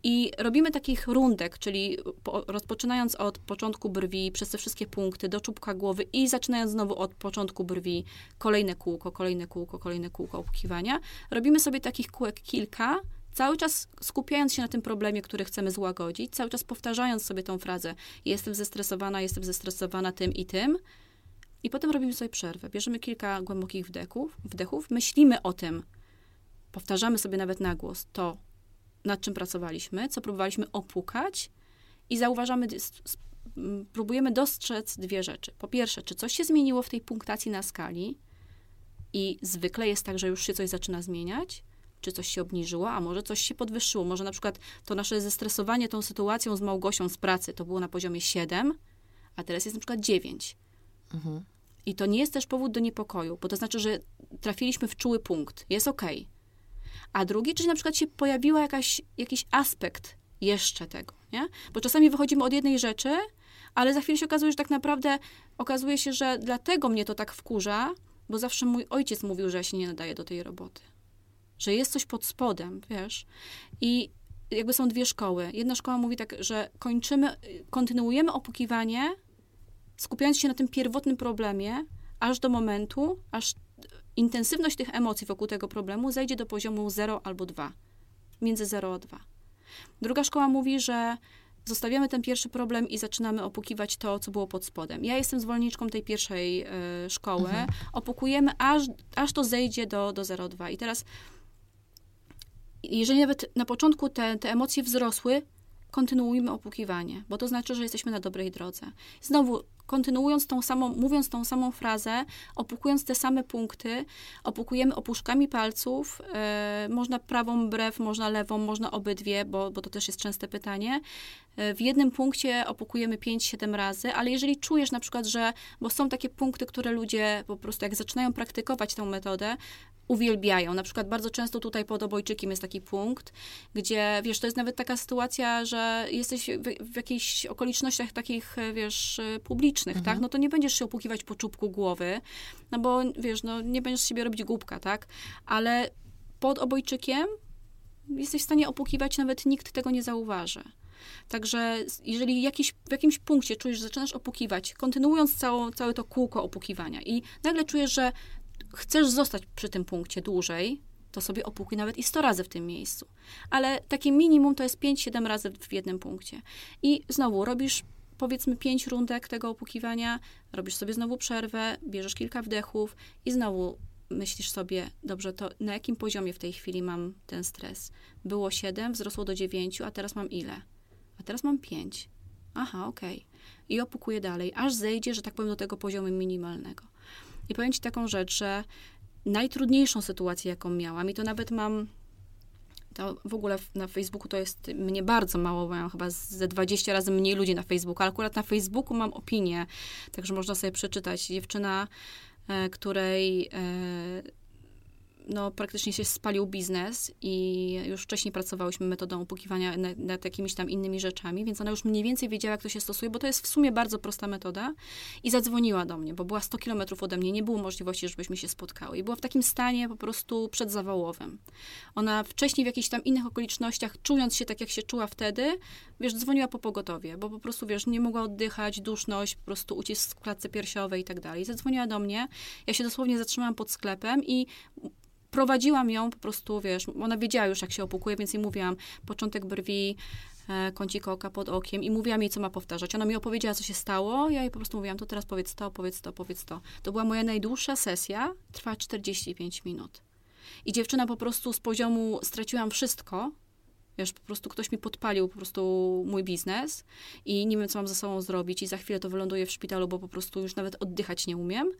I robimy takich rundek, czyli po, rozpoczynając od początku brwi, przez te wszystkie punkty do czubka głowy i zaczynając znowu od początku brwi, kolejne kółko, kolejne kółko, kolejne kółko opukiwania. Robimy sobie takich kółek kilka, cały czas skupiając się na tym problemie, który chcemy złagodzić, cały czas powtarzając sobie tą frazę: Jestem zestresowana, jestem zestresowana tym i tym. I potem robimy sobie przerwę. Bierzemy kilka głębokich wdechów, wdechów myślimy o tym, powtarzamy sobie nawet na głos to, nad czym pracowaliśmy, co próbowaliśmy opukać i zauważamy, próbujemy dostrzec dwie rzeczy. Po pierwsze, czy coś się zmieniło w tej punktacji na skali i zwykle jest tak, że już się coś zaczyna zmieniać, czy coś się obniżyło, a może coś się podwyższyło. Może na przykład to nasze zestresowanie tą sytuacją z Małgosią z pracy to było na poziomie 7, a teraz jest na przykład 9. Mhm. I to nie jest też powód do niepokoju, bo to znaczy, że trafiliśmy w czuły punkt. Jest ok. A drugi, czyli na przykład się pojawiła jakaś, jakiś aspekt jeszcze tego, nie? Bo czasami wychodzimy od jednej rzeczy, ale za chwilę się okazuje, że tak naprawdę okazuje się, że dlatego mnie to tak wkurza, bo zawsze mój ojciec mówił, że ja się nie nadaję do tej roboty że jest coś pod spodem, wiesz. I jakby są dwie szkoły. Jedna szkoła mówi tak, że kończymy, kontynuujemy opukiwanie, skupiając się na tym pierwotnym problemie, aż do momentu, aż intensywność tych emocji wokół tego problemu zejdzie do poziomu 0 albo 2. Między 0 a 2. Druga szkoła mówi, że zostawiamy ten pierwszy problem i zaczynamy opukiwać to, co było pod spodem. Ja jestem zwolenniczką tej pierwszej y, szkoły. Mhm. Opukujemy, aż, aż to zejdzie do, do 0,2. I teraz jeżeli nawet na początku te, te emocje wzrosły, kontynuujmy opukiwanie, bo to znaczy, że jesteśmy na dobrej drodze. Znowu, kontynuując tą samą, mówiąc tą samą frazę, opukując te same punkty, opukujemy opuszkami palców, e, można prawą brew, można lewą, można obydwie, bo, bo to też jest częste pytanie. E, w jednym punkcie opukujemy 5-7 razy, ale jeżeli czujesz na przykład, że, bo są takie punkty, które ludzie po prostu jak zaczynają praktykować tę metodę, uwielbiają. Na przykład bardzo często tutaj pod obojczykiem jest taki punkt, gdzie, wiesz, to jest nawet taka sytuacja, że jesteś w, w jakichś okolicznościach takich, wiesz, publicznych, tak? mhm. tak? No to nie będziesz się opukiwać po czubku głowy, no bo, wiesz, no nie będziesz sobie robić głupka, tak? Ale pod obojczykiem jesteś w stanie opukiwać, nawet nikt tego nie zauważy. Także jeżeli jakiś, w jakimś punkcie czujesz, że zaczynasz opukiwać, kontynuując całą, całe to kółko opukiwania i nagle czujesz, że chcesz zostać przy tym punkcie dłużej, to sobie opukuj nawet i 100 razy w tym miejscu. Ale takie minimum to jest 5-7 razy w jednym punkcie. I znowu robisz powiedzmy 5 rundek tego opukiwania, robisz sobie znowu przerwę, bierzesz kilka wdechów i znowu myślisz sobie, dobrze, to na jakim poziomie w tej chwili mam ten stres? Było 7, wzrosło do 9, a teraz mam ile? A teraz mam 5. Aha, okej. Okay. I opukuję dalej, aż zejdzie, że tak powiem, do tego poziomu minimalnego. I powiem Ci taką rzecz, że najtrudniejszą sytuację, jaką miałam, i to nawet mam to w ogóle na Facebooku to jest mnie bardzo mało, bo mam chyba ze 20 razy mniej ludzi na Facebooku, ale akurat na Facebooku mam opinię, także można sobie przeczytać. Dziewczyna, e, której e, no, praktycznie się spalił biznes i już wcześniej pracowałyśmy metodą opukiwania nad, nad, jakimiś tam innymi rzeczami, więc ona już mniej więcej wiedziała, jak to się stosuje, bo to jest w sumie bardzo prosta metoda i zadzwoniła do mnie, bo była 100 kilometrów ode mnie, nie było możliwości, żebyśmy się spotkały i była w takim stanie po prostu przedzawałowym. Ona wcześniej w jakichś tam innych okolicznościach, czując się tak, jak się czuła wtedy, wiesz, dzwoniła po pogotowie, bo po prostu, wiesz, nie mogła oddychać, duszność, po prostu ucisk w klatce piersiowej i tak dalej. Zadzwoniła do mnie, ja się dosłownie zatrzymałam pod sklepem i prowadziłam ją po prostu, wiesz, ona wiedziała już, jak się opukuje, więc jej mówiłam początek brwi, e, kącik oka pod okiem i mówiłam jej, co ma powtarzać. Ona mi opowiedziała, co się stało, ja jej po prostu mówiłam, to teraz powiedz to, powiedz to, powiedz to. To była moja najdłuższa sesja, trwa 45 minut. I dziewczyna po prostu z poziomu straciłam wszystko, wiesz, po prostu ktoś mi podpalił po prostu mój biznes i nie wiem, co mam ze sobą zrobić i za chwilę to wyląduję w szpitalu, bo po prostu już nawet oddychać nie umiem.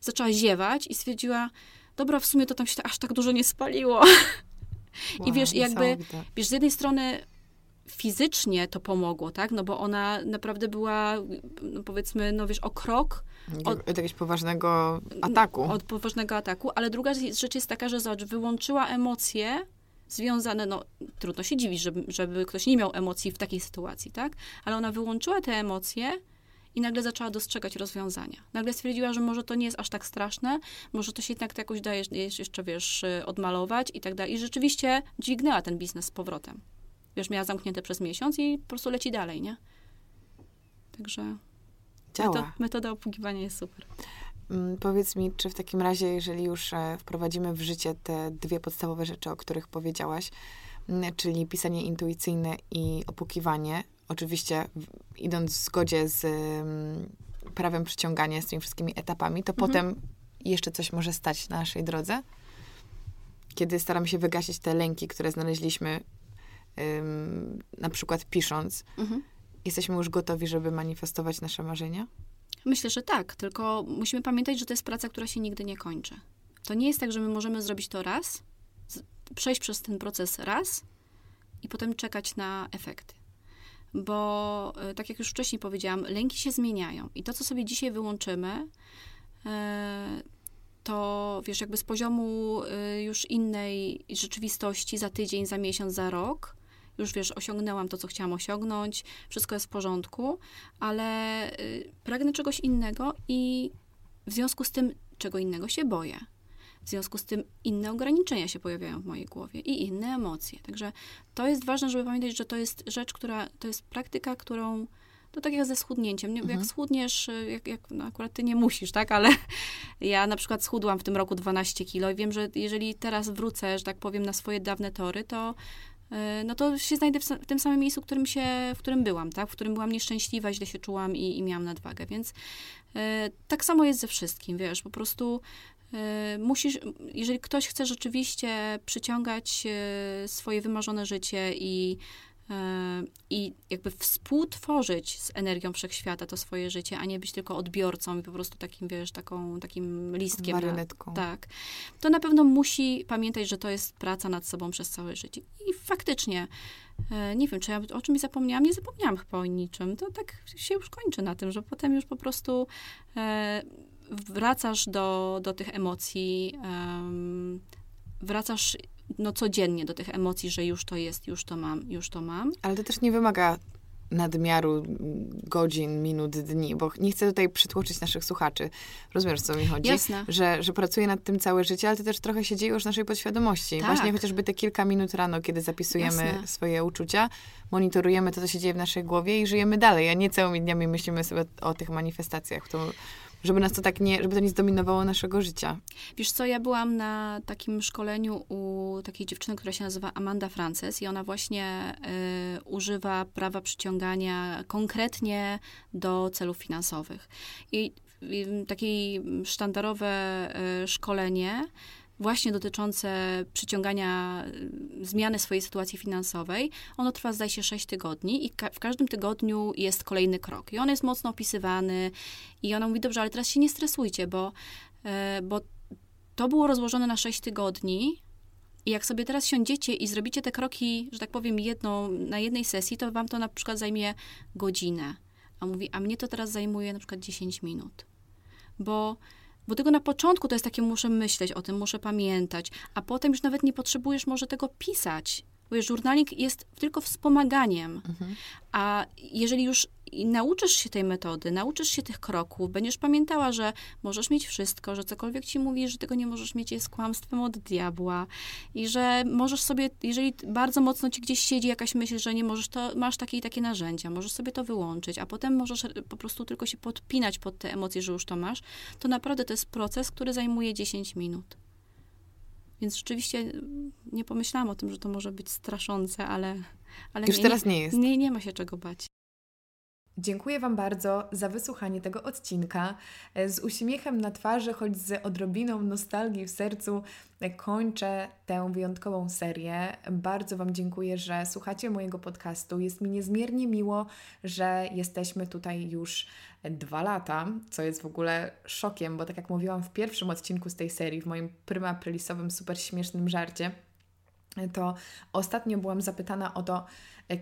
Zaczęła ziewać i stwierdziła, dobra, w sumie to tam się aż tak dużo nie spaliło. Wow, I wiesz, jakby, wiesz, z jednej strony fizycznie to pomogło, tak? No bo ona naprawdę była, no powiedzmy, no wiesz, o krok od, od jakiegoś poważnego ataku. Od poważnego ataku, ale druga rzecz jest taka, że zobacz, wyłączyła emocje związane, no trudno się dziwić, żeby, żeby ktoś nie miał emocji w takiej sytuacji, tak? Ale ona wyłączyła te emocje i nagle zaczęła dostrzegać rozwiązania. Nagle stwierdziła, że może to nie jest aż tak straszne, może to się jednak to jakoś daje jeszcze, wiesz, odmalować i tak dalej. I rzeczywiście dźwignęła ten biznes z powrotem. Wiesz, miała zamknięte przez miesiąc i po prostu leci dalej, nie? Także Działa. Metoda, obługiwania jest super. Mm, powiedz mi, czy w takim razie, jeżeli już e, wprowadzimy w życie te dwie podstawowe rzeczy, o których powiedziałaś, mm, czyli pisanie intuicyjne i opukiwanie, oczywiście idąc w zgodzie z prawem przyciągania, z tymi wszystkimi etapami, to mhm. potem jeszcze coś może stać na naszej drodze. Kiedy staramy się wygasić te lęki, które znaleźliśmy, na przykład pisząc, mhm. jesteśmy już gotowi, żeby manifestować nasze marzenia? Myślę, że tak, tylko musimy pamiętać, że to jest praca, która się nigdy nie kończy. To nie jest tak, że my możemy zrobić to raz, przejść przez ten proces raz i potem czekać na efekty bo e, tak jak już wcześniej powiedziałam, lęki się zmieniają i to, co sobie dzisiaj wyłączymy, e, to wiesz, jakby z poziomu e, już innej rzeczywistości za tydzień, za miesiąc, za rok, już wiesz, osiągnęłam to, co chciałam osiągnąć, wszystko jest w porządku, ale pragnę czegoś innego i w związku z tym, czego innego się boję. W związku z tym inne ograniczenia się pojawiają w mojej głowie i inne emocje. Także to jest ważne, żeby pamiętać, że to jest rzecz, która, to jest praktyka, którą, to tak jak ze schudnięciem. Mhm. Jak schudniesz, jak, jak no akurat ty nie musisz, tak, ale ja na przykład schudłam w tym roku 12 kilo i wiem, że jeżeli teraz wrócę, że tak powiem, na swoje dawne tory, to y, no to się znajdę w, tym samym miejscu, w którym, się, w którym byłam, tak? W którym byłam nieszczęśliwa, źle się czułam i, i miałam nadwagę, więc y, tak samo jest ze wszystkim, wiesz, po prostu musisz, jeżeli ktoś chce rzeczywiście przyciągać e, swoje wymarzone życie i, e, i jakby współtworzyć z energią wszechświata to swoje życie, a nie być tylko odbiorcą i po prostu takim, wiesz, taką, takim listkiem. Marionetką. Na, tak. To na pewno musi pamiętać, że to jest praca nad sobą przez całe życie. I faktycznie, nie wiem, czy ja o czymś zapomniałam. Nie zapomniałam chyba o niczym. To tak się już kończy na tym, że potem już po prostu wracasz do, do tych emocji, um, wracasz no, codziennie do tych emocji, że już to jest, już to mam, już to mam. Ale to też nie wymaga nadmiaru godzin, minut, dni, bo nie chcę tutaj przytłoczyć naszych słuchaczy. Rozumiesz, co mi chodzi? Jasne. Że, że pracuję nad tym całe życie, ale to też trochę się dzieje już w naszej podświadomości. Tak. Właśnie chociażby te kilka minut rano, kiedy zapisujemy Jasne. swoje uczucia, monitorujemy to, co się dzieje w naszej głowie i żyjemy dalej, a nie całymi dniami myślimy sobie o tych manifestacjach. To Żeby nas to tak nie, żeby to nie zdominowało naszego życia. Wiesz co, ja byłam na takim szkoleniu u takiej dziewczyny, która się nazywa Amanda Frances i ona właśnie y, używa prawa przyciągania konkretnie do celów finansowych. I takie sztandarowe y, szkolenie właśnie dotyczące przyciągania y, zmiany swojej sytuacji finansowej, ono trwa zdaje się 6 tygodni i ka w każdym tygodniu jest kolejny krok. I on jest mocno opisywany i ona mówi, dobrze, ale teraz się nie stresujcie, bo, e, bo to było rozłożone na 6 tygodni, i jak sobie teraz siądziecie i zrobicie te kroki, że tak powiem, na jednej sesji, to wam to na przykład zajmie godzinę. A mówi, a mnie to teraz zajmuje na przykład 10 minut. Bo bo tylko na początku to jest takie, muszę myśleć o tym, muszę pamiętać, a potem już nawet nie potrzebujesz może tego pisać. Bo żurnalik jest tylko wspomaganiem. Mhm. A jeżeli już nauczysz się tej metody, nauczysz się tych kroków, będziesz pamiętała, że możesz mieć wszystko, że cokolwiek ci mówi, że tego nie możesz mieć, jest kłamstwem od diabła i że możesz sobie, jeżeli bardzo mocno ci gdzieś siedzi jakaś myśl, że nie możesz, to masz takie i takie narzędzia, możesz sobie to wyłączyć, a potem możesz po prostu tylko się podpinać pod te emocje, że już to masz, to naprawdę to jest proces, który zajmuje 10 minut. Więc rzeczywiście nie pomyślałam o tym, że to może być straszące, ale. ale Już nie, teraz nie jest. Nie, nie ma się czego bać. Dziękuję Wam bardzo za wysłuchanie tego odcinka. Z uśmiechem na twarzy, choć z odrobiną nostalgii w sercu, kończę tę wyjątkową serię. Bardzo Wam dziękuję, że słuchacie mojego podcastu. Jest mi niezmiernie miło, że jesteśmy tutaj już dwa lata, co jest w ogóle szokiem, bo tak jak mówiłam w pierwszym odcinku z tej serii, w moim prymaprilisowym, super śmiesznym żarcie, to ostatnio byłam zapytana o to,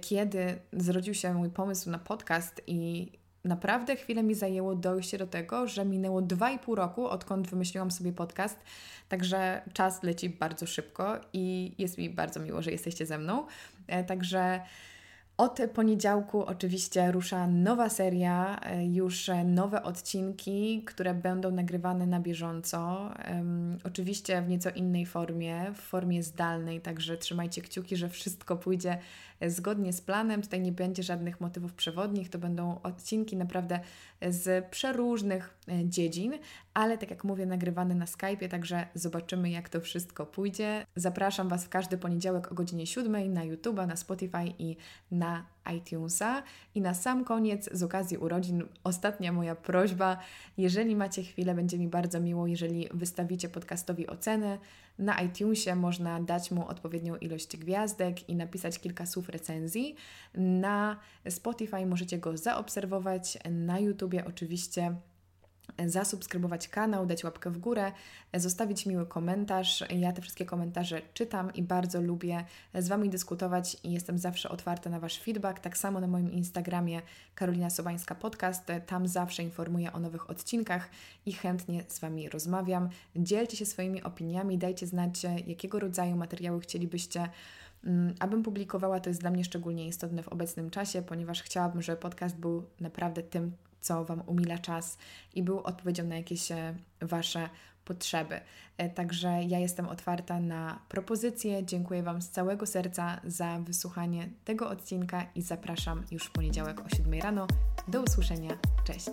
kiedy zrodził się mój pomysł na podcast i naprawdę chwilę mi zajęło dojście do tego, że minęło 2,5 roku, odkąd wymyśliłam sobie podcast, także czas leci bardzo szybko i jest mi bardzo miło, że jesteście ze mną. E, także od poniedziałku oczywiście rusza nowa seria, e, już nowe odcinki, które będą nagrywane na bieżąco. Oczywiście w nieco innej formie, w formie zdalnej, także trzymajcie kciuki, że wszystko pójdzie zgodnie z planem. Tutaj nie będzie żadnych motywów przewodnich, to będą odcinki naprawdę z przeróżnych e, dziedzin, ale tak jak mówię, nagrywane na Skype'ie, także zobaczymy, jak to wszystko pójdzie. Zapraszam Was w każdy poniedziałek o godzinie 7 na YouTube, na Spotify i na iTunesa. I na sam koniec, z okazji urodzin, ostatnia moja prośba. Jeżeli macie chwilę, będzie mi bardzo miło, jeżeli wystawicie podcastowi ocenę. Na iTunesie można dać mu odpowiednią ilość gwiazdek i napisać kilka słów recenzji. Na Spotify możecie go zaobserwować, na YouTubie oczywiście zasubskrybować kanał, dać łapkę w górę, zostawić miły komentarz. Ja te wszystkie komentarze czytam i bardzo lubię z Wami dyskutować i jestem zawsze otwarta na Wasz feedback. Tak samo na moim Instagramie Karolina Sobańska Podcast. Tam zawsze informuję o nowych odcinkach i chętnie z Wami rozmawiam. Dzielcie się swoimi opiniami, dajcie znać, jakiego rodzaju materiały chcielibyście mm, abym publikowała, to jest dla mnie szczególnie istotne w obecnym czasie, ponieważ chciałabym, żeby podcast był naprawdę tym co Wam umila czas i był odpowiedzią na jakieś e, Wasze potrzeby. E, także ja jestem otwarta na propozycje. Dziękuję Wam z całego serca za wysłuchanie tego odcinka i zapraszam już w poniedziałek o 7 rano. Do usłyszenia. Cześć.